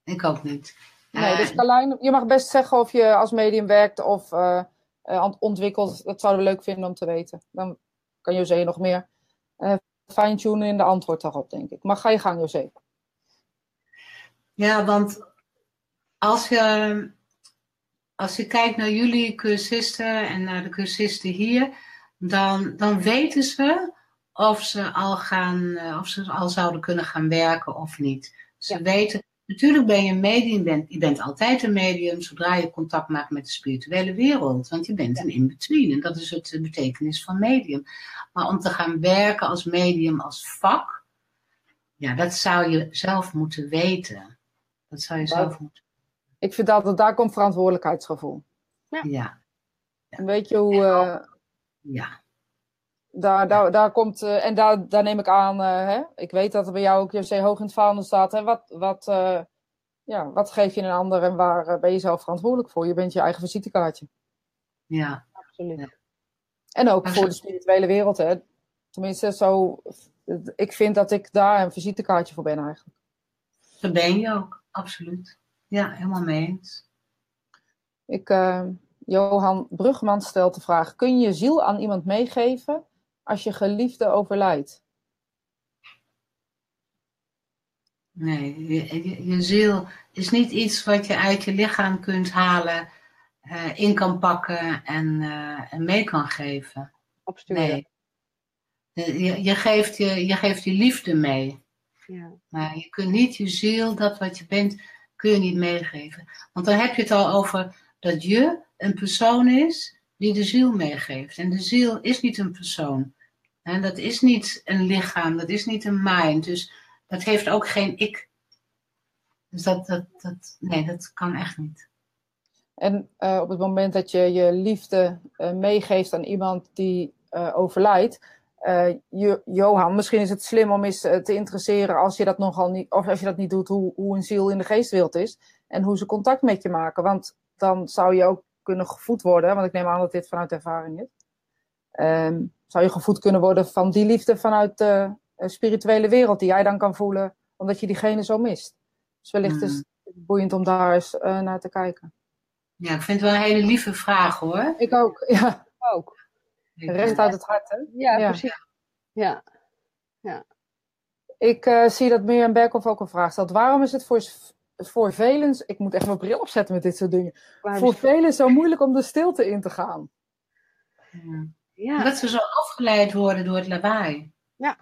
Ik ook niet. Nee, Eh, dus Carlijn, je mag best zeggen of je als medium werkt of eh, eh, ont- ontwikkelt. Dat zouden we leuk vinden om te weten. Dan kan José nog meer eh fine-tunen in de antwoord daarop, denk ik. Maar ga je gang, José. Ja, want als je, als je kijkt naar jullie cursisten en naar de cursisten hier, dan, dan weten ze of ze al gaan, eh, of ze al zouden kunnen gaan werken of niet. Ze Ja. weten, natuurlijk ben je een medium, je bent, je bent altijd een medium zodra je contact maakt met de spirituele wereld, want je bent een in-between en dat is het de betekenis van medium. Maar om te gaan werken als medium, als vak, ja, dat zou je zelf moeten weten. Dat zou je Dat- zelf moeten. Ik vind altijd, daar komt verantwoordelijkheidsgevoel. Ja, En weet je hoe... eh, ja, daar, daar, daar komt... eh, en daar, daar neem ik aan... eh, hè? Ik weet dat er bij jou ook José hoog in het vaandel staat. Hè? Wat, wat, eh, ja, wat geef je een ander en waar ben je zelf verantwoordelijk voor? Je bent je eigen visitekaartje. ja. Absoluut. En ook Maar voor zo- de spirituele wereld, hè. Tenminste, zo... Ik vind dat ik daar een visitekaartje voor ben eigenlijk. Dat ben je ook, absoluut. Ja, helemaal mee eens. Ik, eh, Johan Brugman stelt de vraag: kun je ziel aan iemand meegeven als je geliefde overlijdt? Nee, je, je, je ziel is niet iets wat je uit je lichaam kunt halen, eh, in kan pakken en, eh, en mee kan geven. Opsturen. Nee. Je, je geeft je, je geeft je liefde mee. Ja. Maar je kunt niet je ziel, dat wat je bent, kun je niet meegeven. Want dan heb je het al over dat je een persoon is die de ziel meegeeft. En de ziel is niet een persoon. En dat is niet een lichaam, dat is niet een mind. Dus dat heeft ook geen ik. Dus dat, dat, dat nee, dat kan echt niet. En eh, op het moment dat je je liefde eh, meegeeft aan iemand die eh, overlijdt, Johan, misschien is het slim om eens te interesseren als je dat nogal niet, of als je dat niet doet, hoe, hoe een ziel in de geestwereld is en hoe ze contact met je maken. Want dan zou je ook kunnen gevoed worden, want ik neem aan dat dit vanuit ervaring is. Ehm, zou je gevoed kunnen worden van die liefde vanuit de spirituele wereld die jij dan kan voelen, omdat je diegene zo mist. Dus wellicht is het boeiend om daar eens uh, naar te kijken. Ja, ik vind het wel een hele lieve vraag hoor. Ik ook, ja. Ook. Recht uit het hart, hè? Ja, ja. precies. Ja. ja. Ik uh, zie dat Mirjam Berkhoff ook een vraag stelt. Waarom is het voor, voor velen, ik moet echt mijn bril opzetten met dit soort dingen, Waarom voor velen zo moeilijk om de stilte in te gaan? Ja. ja. Dat ze zo afgeleid worden door het lawaai. Ja.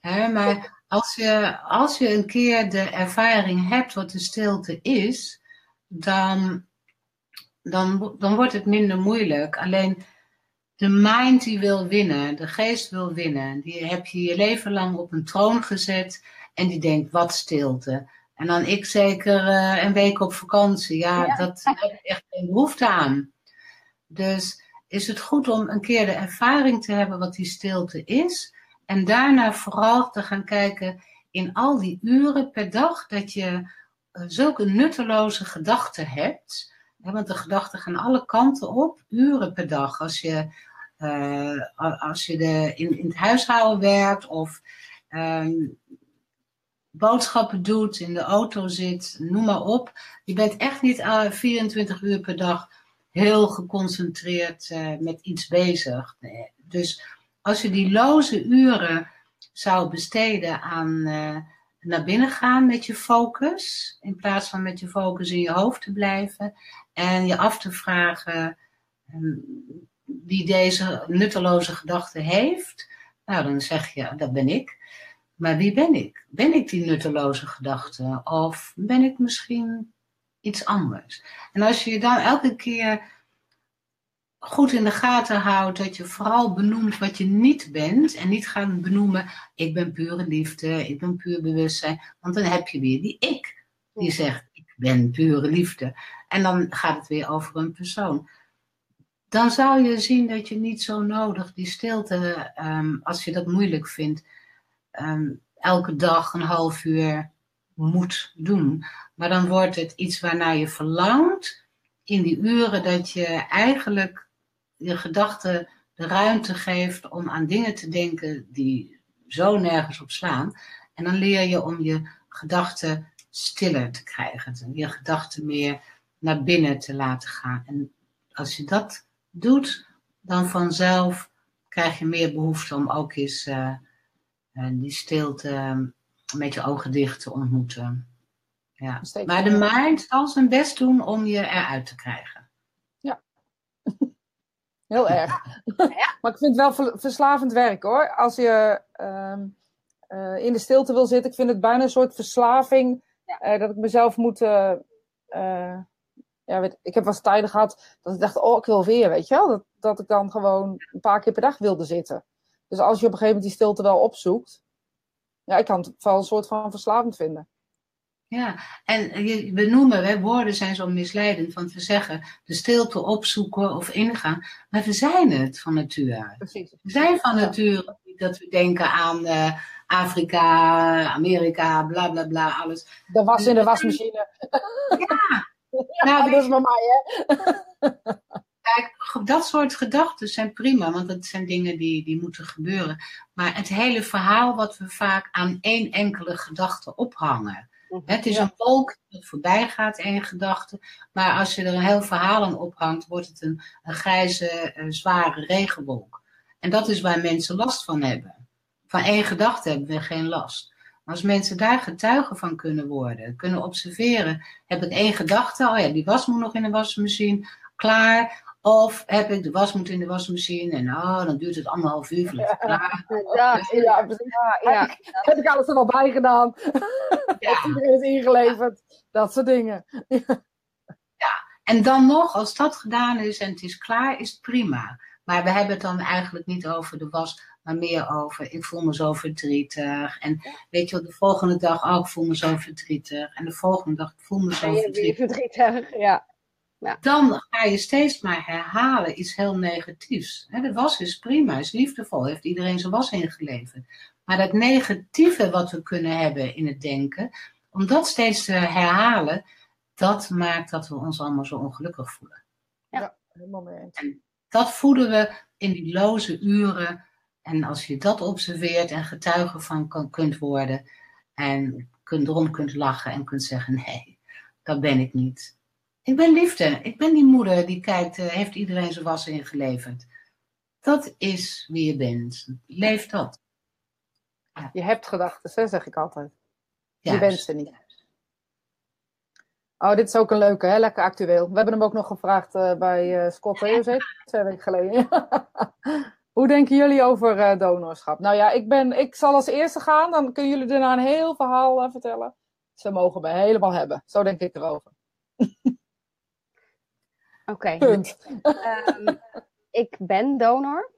Hè, maar als je, als je een keer de ervaring hebt wat de stilte is, dan, dan, dan wordt het minder moeilijk. Alleen de mind die wil winnen, de geest wil winnen, die heb je je leven lang op een troon gezet en die denkt, wat stilte. En dan ik zeker uh, een week op vakantie. Ja, ja. dat heb ik echt geen behoefte aan. Dus is het goed om een keer de ervaring te hebben wat die stilte is. En daarna vooral te gaan kijken in al die uren per dag dat je uh, zulke nutteloze gedachten hebt. want de gedachten gaan alle kanten op, uren per dag. Als je, als je in, in het huishouden werkt of um, boodschappen doet, in de auto zit, noem maar op. Je bent echt niet uh, 24 uur per dag heel geconcentreerd uh, met iets bezig. Nee. Dus als je die loze uren zou besteden aan naar binnen gaan met je focus, in plaats van met je focus in je hoofd te blijven en je af te vragen um, wie deze nutteloze gedachte heeft, nou dan zeg je, dat ben ik. Maar wie ben ik? Ben ik die nutteloze gedachte? Of ben ik misschien iets anders? En als je je dan elke keer goed in de gaten houdt dat je vooral benoemt wat je niet bent en niet gaat benoemen, ik ben pure liefde, ik ben puur bewustzijn, want dan heb je weer die ik die zegt, ik ben pure liefde. En dan gaat het weer over een persoon. Dan zou je zien dat je niet zo nodig die stilte, um, als je dat moeilijk vindt, um, elke dag een half uur moet doen. Maar dan wordt het iets waarnaar je verlangt in die uren dat je eigenlijk je gedachten de ruimte geeft om aan dingen te denken die zo nergens op slaan. En dan leer je om je gedachten stiller te krijgen. Je gedachten meer naar binnen te laten gaan. En als je dat doet, dan vanzelf krijg je meer behoefte om ook eens uh, die stilte met je ogen dicht te ontmoeten. Ja. Maar de mind zal zijn best doen om je eruit te krijgen. Ja. Heel erg. Ja. maar ik vind het wel verslavend werk hoor. Als je uh, uh, in de stilte wil zitten, ik vind het bijna een soort verslaving. Ja. Uh, dat ik mezelf moet. Uh, ja, weet, ik heb wel eens tijden gehad dat ik dacht, oh, ik wil weer, weet je wel. Dat, dat ik dan gewoon een paar keer per dag wilde zitten. Dus als je op een gegeven moment die stilte wel opzoekt, ja, ik kan het wel een soort van verslavend vinden. Ja, en we noemen, hè, woorden zijn zo misleidend, want we zeggen de stilte opzoeken of ingaan, maar we zijn het van nature Precies. We zijn van nature dat we denken aan uh, Afrika, Amerika, bla bla bla, alles. De was in de wasmachine. Ja, ja nou, dat is mij, hè. Kijk, dat soort gedachten zijn prima, want dat zijn dingen die, die moeten gebeuren. Maar het hele verhaal wat we vaak aan één enkele gedachte ophangen. Het is een wolk dat voorbij gaat, één gedachte. Maar als je er een heel verhaal aan ophangt, wordt het een, een grijze, een zware regenwolk. En dat is waar mensen last van hebben. Van één gedachte hebben we geen last. Als mensen daar getuigen van kunnen worden, kunnen observeren, heb ik één gedachte, oh ja, die was moet nog in de wasmachine, klaar. Of heb ik de was moet in de wasmachine en oh, dan duurt het anderhalf uur voordat het klaar Ja, ja, ja, ja. Heb ik alles er al bij gedaan? Ja. Iedereen is ingeleverd. Dat soort dingen. Ja, en dan nog, als dat gedaan is en het is klaar, is het prima. Maar we hebben het dan eigenlijk niet over de was, maar meer over ik voel me zo verdrietig. En weet je wel, de volgende dag, oh, ik voel me zo verdrietig. En de volgende dag, ik voel me zo verdrietig. verdrietig. Ja. Ja. Dan ga je steeds maar herhalen iets heel negatiefs. Hè, de was is prima, is liefdevol, heeft iedereen zijn was ingeleverd. Maar dat negatieve wat we kunnen hebben in het denken, om dat steeds te herhalen, dat maakt dat we ons allemaal zo ongelukkig voelen. Helemaal mee eens. Dat voeden we in die loze uren. En als je dat observeert en getuige van kan, kunt worden en kunt, erom kunt lachen en kunt zeggen: nee, dat ben ik niet. Ik ben liefde. Ik ben die moeder die kijkt, eh, heeft iedereen zijn was ingeleverd. Dat is wie je bent. Leef dat. Je hebt gedachten, zeg ik altijd. Je bent ze niet. Oh, dit is ook een leuke, hè? lekker actueel. We hebben hem ook nog gevraagd eh, bij uh, Scott Jose, twee weken geleden. Hoe denken jullie over eh, donorschap? Nou ja, ik, ben, ik zal als eerste gaan, dan kunnen jullie daarna een heel verhaal eh, vertellen. Ze mogen me helemaal hebben. Zo denk ik erover. Oké. Punt. Ehm, ik ben donor.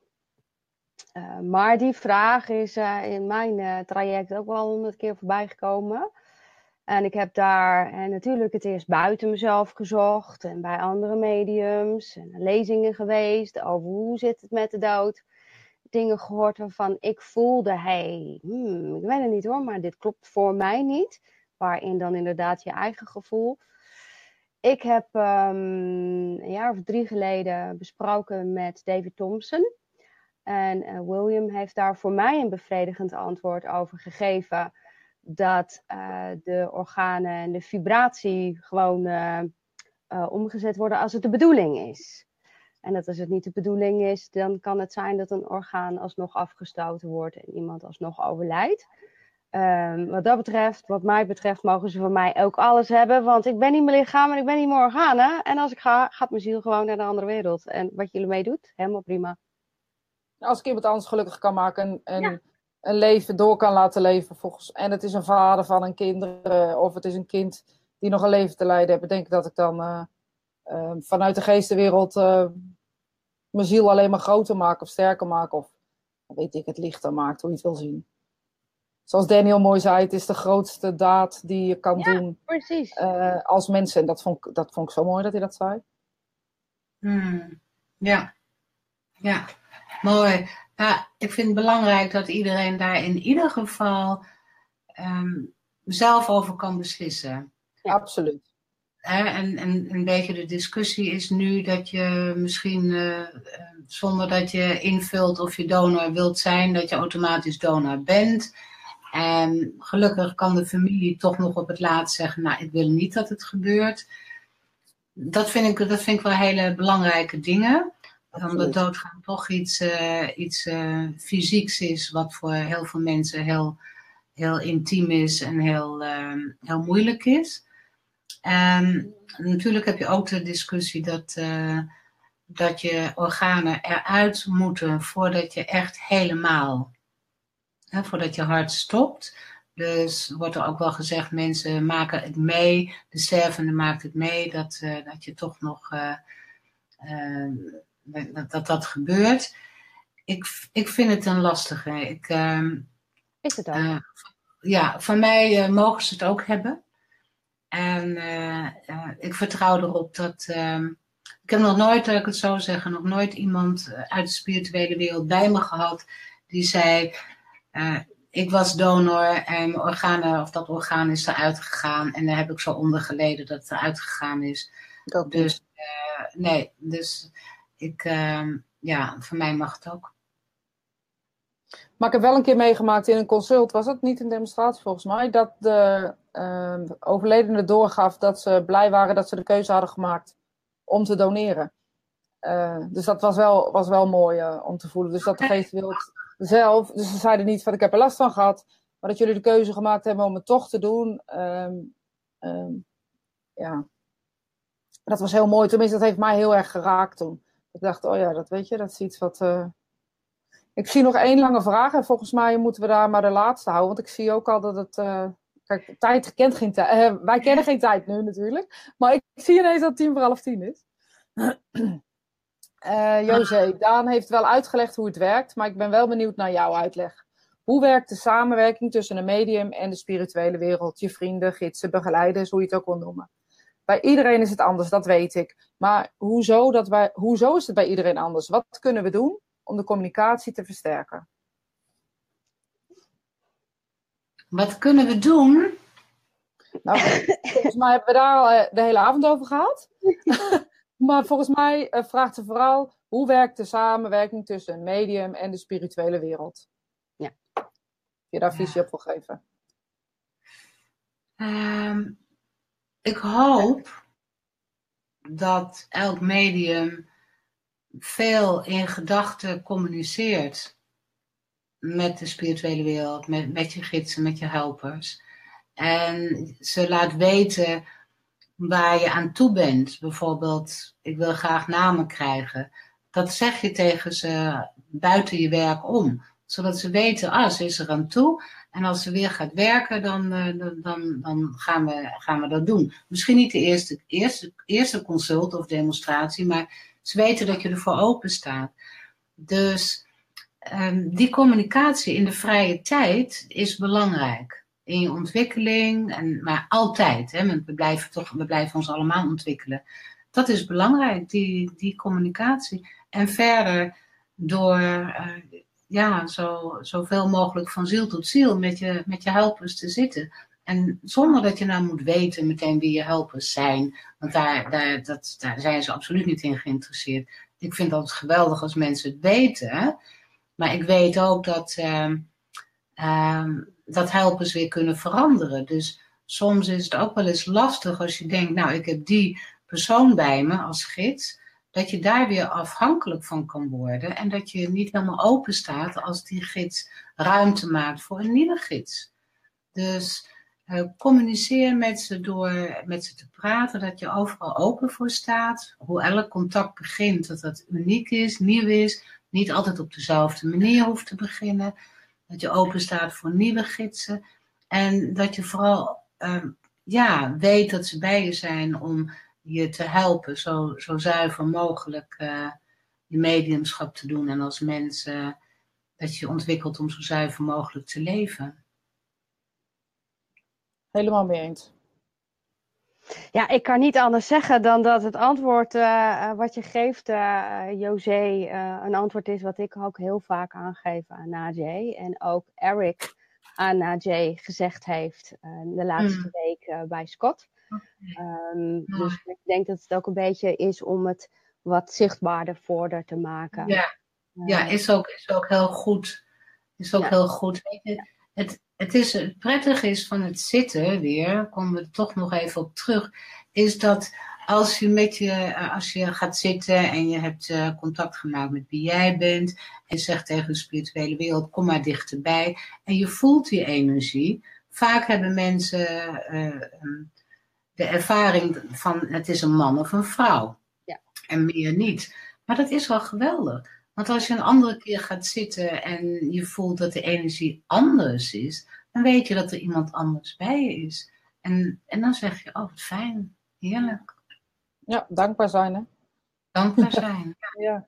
Eh, maar die vraag is in mijn traject ook wel honderd keer voorbij gekomen. En ik heb daar en natuurlijk het eerst buiten mezelf gezocht en bij andere mediums en lezingen geweest over hoe zit het met de dood. Dingen gehoord waarvan ik voelde, hey, hmm, ik weet het niet hoor, maar dit klopt voor mij niet. Waarin dan inderdaad je eigen gevoel. Ik heb ehm, een jaar of drie geleden besproken met David Thompson. En eh, William heeft daar voor mij een bevredigend antwoord over gegeven. Dat eh, de organen en de vibratie gewoon eh, eh, omgezet worden als het de bedoeling is. En dat als het niet de bedoeling is, dan kan het zijn dat een orgaan alsnog afgestoten wordt en iemand alsnog overlijdt. Ehm, wat dat betreft, wat mij betreft, mogen ze van mij ook alles hebben. Want ik ben niet mijn lichaam en ik ben niet mijn organen. En als ik ga, gaat mijn ziel gewoon naar de andere wereld. En wat jullie mee doet, helemaal prima. Als ik iemand anders gelukkig kan maken en, en Ja. Een leven door kan laten leven. Volgens, en het is een vader van een kinderen of het is een kind die nog een leven te lijden heeft. Denk ik dat ik dan eh, eh, vanuit de geestenwereld eh, mijn ziel alleen maar groter maak of sterker maak. Of weet ik, het lichter maakt, hoe je het wil zien. Zoals Daniel mooi zei, het is de grootste daad die je kan Ja. doen Precies. eh, als mensen. En dat vond, ik, dat vond ik zo mooi dat hij dat zei. Hmm, Ja, ja, mooi. Ja, ik vind het belangrijk dat iedereen daar in ieder geval ehm, zelf over kan beslissen. Ja. Absoluut. En, en een beetje de discussie is nu dat je misschien eh, eh, zonder dat je invult of je donor wilt zijn, dat je automatisch donor bent. En gelukkig kan de familie toch nog op het laatst zeggen, nou ik wil niet dat het gebeurt. Dat vind ik, dat vind ik wel hele belangrijke dingen. Omdat doodgaan toch iets, eh, iets eh, fysieks is, wat voor heel veel mensen heel, heel intiem is en heel, eh, heel moeilijk is. En natuurlijk heb je ook de discussie dat, eh, dat je organen eruit moeten voordat je echt helemaal, hè, voordat je hart stopt. Dus wordt er ook wel gezegd, mensen maken het mee, de stervende maakt het mee, dat, dat je toch nog, eh, eh, dat, dat dat gebeurt. Ik, ik vind het een lastige. Ik, ehm, Is het ook. eh, ja, van mij eh, mogen ze het ook hebben. En eh, ik vertrouw erop dat. ehm, ik heb nog nooit, laat ik het zo zeggen, nog nooit iemand uit de spirituele wereld bij me gehad die zei: Ik was donor en mijn organen, of dat orgaan is eruit gegaan. En daar heb ik zo onder geleden dat het eruit gegaan is. Dus nee, dus ik, ehm, ja, voor mij mag het ook. Maar ik heb wel een keer meegemaakt in een consult, was het niet een demonstratie volgens mij, dat de ehm overledene doorgaf dat ze blij waren dat ze de keuze hadden gemaakt om te doneren. Eh, dus dat was wel, was wel mooi eh, om te voelen. Dus dat de geestwereld zelf, dus ze zeiden niet van ik heb er last van gehad, maar dat jullie de keuze gemaakt hebben om het toch te doen. Ehm, ja, dat was heel mooi. Tenminste, dat heeft mij heel erg geraakt toen. Ik dacht, oh ja, dat weet je, dat is iets wat. eh, ik zie nog één lange vraag en volgens mij moeten we daar maar de laatste houden. Want ik zie ook al dat het. eh, kijk, tijd kent geen tijd. wij kennen geen tijd nu natuurlijk. Maar ik zie ineens dat het tien voor half tien is. Eh José, Daan heeft wel uitgelegd hoe het werkt, maar ik ben wel benieuwd naar jouw uitleg. Hoe werkt de samenwerking tussen een medium en de spirituele wereld? Je vrienden, gidsen, begeleiders, hoe je het ook wil noemen. Bij iedereen is het anders, dat weet ik. Maar hoezo, dat wij, hoezo is het bij iedereen anders? Wat kunnen we doen om de communicatie te versterken? Wat kunnen we doen? Nou, volgens mij hebben we daar al eh, de hele avond over gehad. maar volgens mij eh, vraagt ze vooral hoe werkt de samenwerking tussen een medium en de spirituele wereld? Ja. Je daar visie op wil geven? Ehm, ik hoop dat elk medium veel in gedachten communiceert met de spirituele wereld, met, je gidsen, met je helpers. En ze laat weten waar je aan toe bent. Bijvoorbeeld, ik wil graag namen krijgen. Dat zeg je tegen ze buiten je werk om. Zodat ze weten, ah, ze is er aan toe. En als ze weer gaat werken, dan, uh, dan, dan gaan, we, gaan we dat doen. Misschien niet de eerste, eerste, eerste consult of demonstratie, maar ze weten dat je ervoor open staat. Dus um, die communicatie in de vrije tijd is belangrijk. In je ontwikkeling, en, maar altijd. Hè, we blijven, toch, we blijven ons allemaal ontwikkelen. Dat is belangrijk, die, die communicatie. En verder door uh, ja, zo, zoveel mogelijk van ziel tot ziel met je, met je helpers te zitten. En zonder dat je nou moet weten meteen wie je helpers zijn. Want daar, daar, dat, daar zijn ze absoluut niet in geïnteresseerd. Ik vind het geweldig als mensen het weten. Maar ik weet ook dat, uh, uh, dat helpers weer kunnen veranderen. Dus soms is het ook wel eens lastig als je denkt, nou ik heb die persoon bij me als gids dat je daar weer afhankelijk van kan worden en dat je niet helemaal open staat als die gids ruimte maakt voor een nieuwe gids. Dus uh, communiceer met ze door met ze te praten, dat je overal open voor staat. Hoe elk contact begint, dat dat uniek is, nieuw is, niet altijd op dezelfde manier hoeft te beginnen. Dat je open staat voor nieuwe gidsen en dat je vooral uh, ja, weet dat ze bij je zijn om je te helpen zo, zo zuiver mogelijk uh, je mediumschap te doen en als mens uh, dat je ontwikkelt om zo zuiver mogelijk te leven. Helemaal mee eens. Ja, ik kan niet anders zeggen dan dat het antwoord uh, wat je geeft, José, een antwoord is wat ik ook heel vaak aangeef aan Najee. En ook Eric aan Najee gezegd heeft de laatste mm. week bij Scott. Um, ja. Dus ik denk dat het ook een beetje is om het wat zichtbaarder voorder te maken. Ja, ja is, ook, is ook heel goed. Is ook ja. heel goed. Het, het, is, het prettige is van het zitten weer, komen we toch nog even op terug, is dat als je, met je, als je gaat zitten en je hebt uh, contact gemaakt met wie jij bent en zegt tegen de spirituele wereld, kom maar dichterbij en je voelt die energie. Vaak hebben mensen uh, de ervaring van het is een man of een vrouw. Ja. En meer niet. Maar dat is wel geweldig. Want als je een andere keer gaat zitten en je voelt dat de energie anders is, dan weet je dat er iemand anders bij je is. En, en dan zeg je, oh wat fijn, heerlijk. Ja, dankbaar zijn hè. Dankbaar zijn. ja.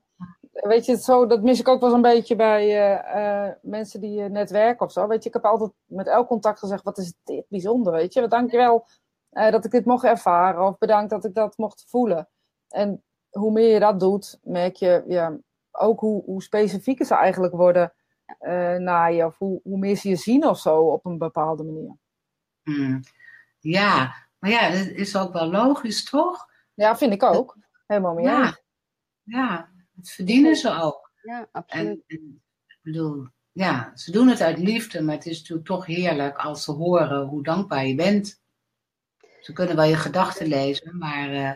Weet je, zo, dat mis ik ook wel een beetje bij uh, uh, mensen die uh, net werken of zo. Weet je, ik heb altijd met elk contact gezegd, wat is dit bijzonder, weet je. Dankjewel uh, dat ik dit mocht ervaren. Of bedankt dat ik dat mocht voelen. En hoe meer je dat doet, merk je ja, ook hoe, hoe specifieker ze eigenlijk worden uh, naar je. Of hoe, hoe meer ze je zien of zo op een bepaalde manier. Hmm. Ja, maar ja, dat is ook wel logisch, toch? Ja, vind ik ook. Helemaal mee ja. ja, het verdienen ze ook. Ja, absoluut. En, en, ik bedoel, ja, ze doen het uit liefde, maar het is natuurlijk toch heerlijk als ze horen hoe dankbaar je bent. Ze kunnen wel je gedachten lezen, maar uh,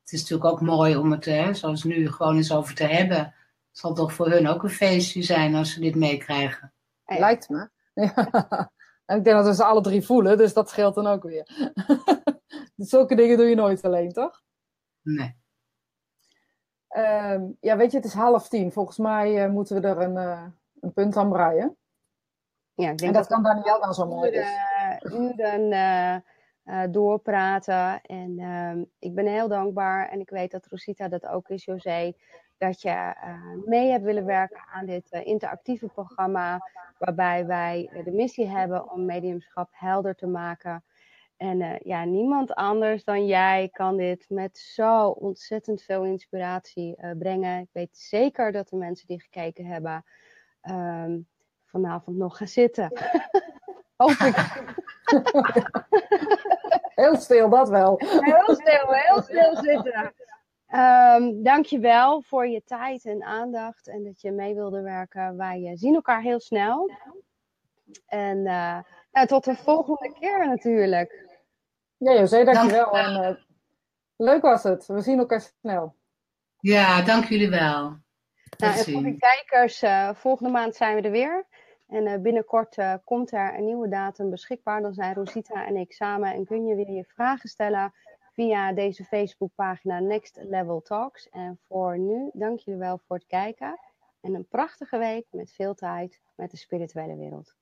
het is natuurlijk ook mooi om het, uh, zoals nu, gewoon eens over te hebben. Het zal toch voor hun ook een feestje zijn als ze dit meekrijgen. Lijkt me. Ja. En ik denk dat we ze alle drie voelen, dus dat scheelt dan ook weer. Zulke dingen doe je nooit alleen, toch? Nee. Um, ja, weet je, het is half tien. Volgens mij uh, moeten we er een, uh, een punt aan breien. Ja, ik denk en dat, dat kan Daniel wel zo mooi. Dus. Uren uh, doorpraten. En uh, ik ben heel dankbaar en ik weet dat Rosita dat ook is, José, dat je uh, mee hebt willen werken aan dit uh, interactieve programma, waarbij wij de missie hebben om mediumschap helder te maken En ja, niemand anders dan jij kan dit met zo ontzettend veel inspiratie brengen. Ik weet zeker dat de mensen die gekeken hebben um, vanavond nog gaan zitten. Hoop ik. heel stil, dat wel. Heel stil, heel stil zitten. Um, dankjewel voor je tijd en aandacht en dat je mee wilde werken. Wij zien elkaar heel snel. En uh, nou, tot de volgende keer natuurlijk. Ja, José, dankjewel. Dank en, uh, leuk was het. We zien elkaar snel. Ja, dank jullie wel. Nou, en voor de kijkers, uh, volgende maand zijn we er weer. En uh, binnenkort uh, komt er een nieuwe datum beschikbaar. Dan zijn Rosita en ik samen en kun je weer je vragen stellen via deze Facebookpagina Next Level Talks. En voor nu, dank jullie wel voor het kijken. En een prachtige week met veel tijd met de spirituele wereld.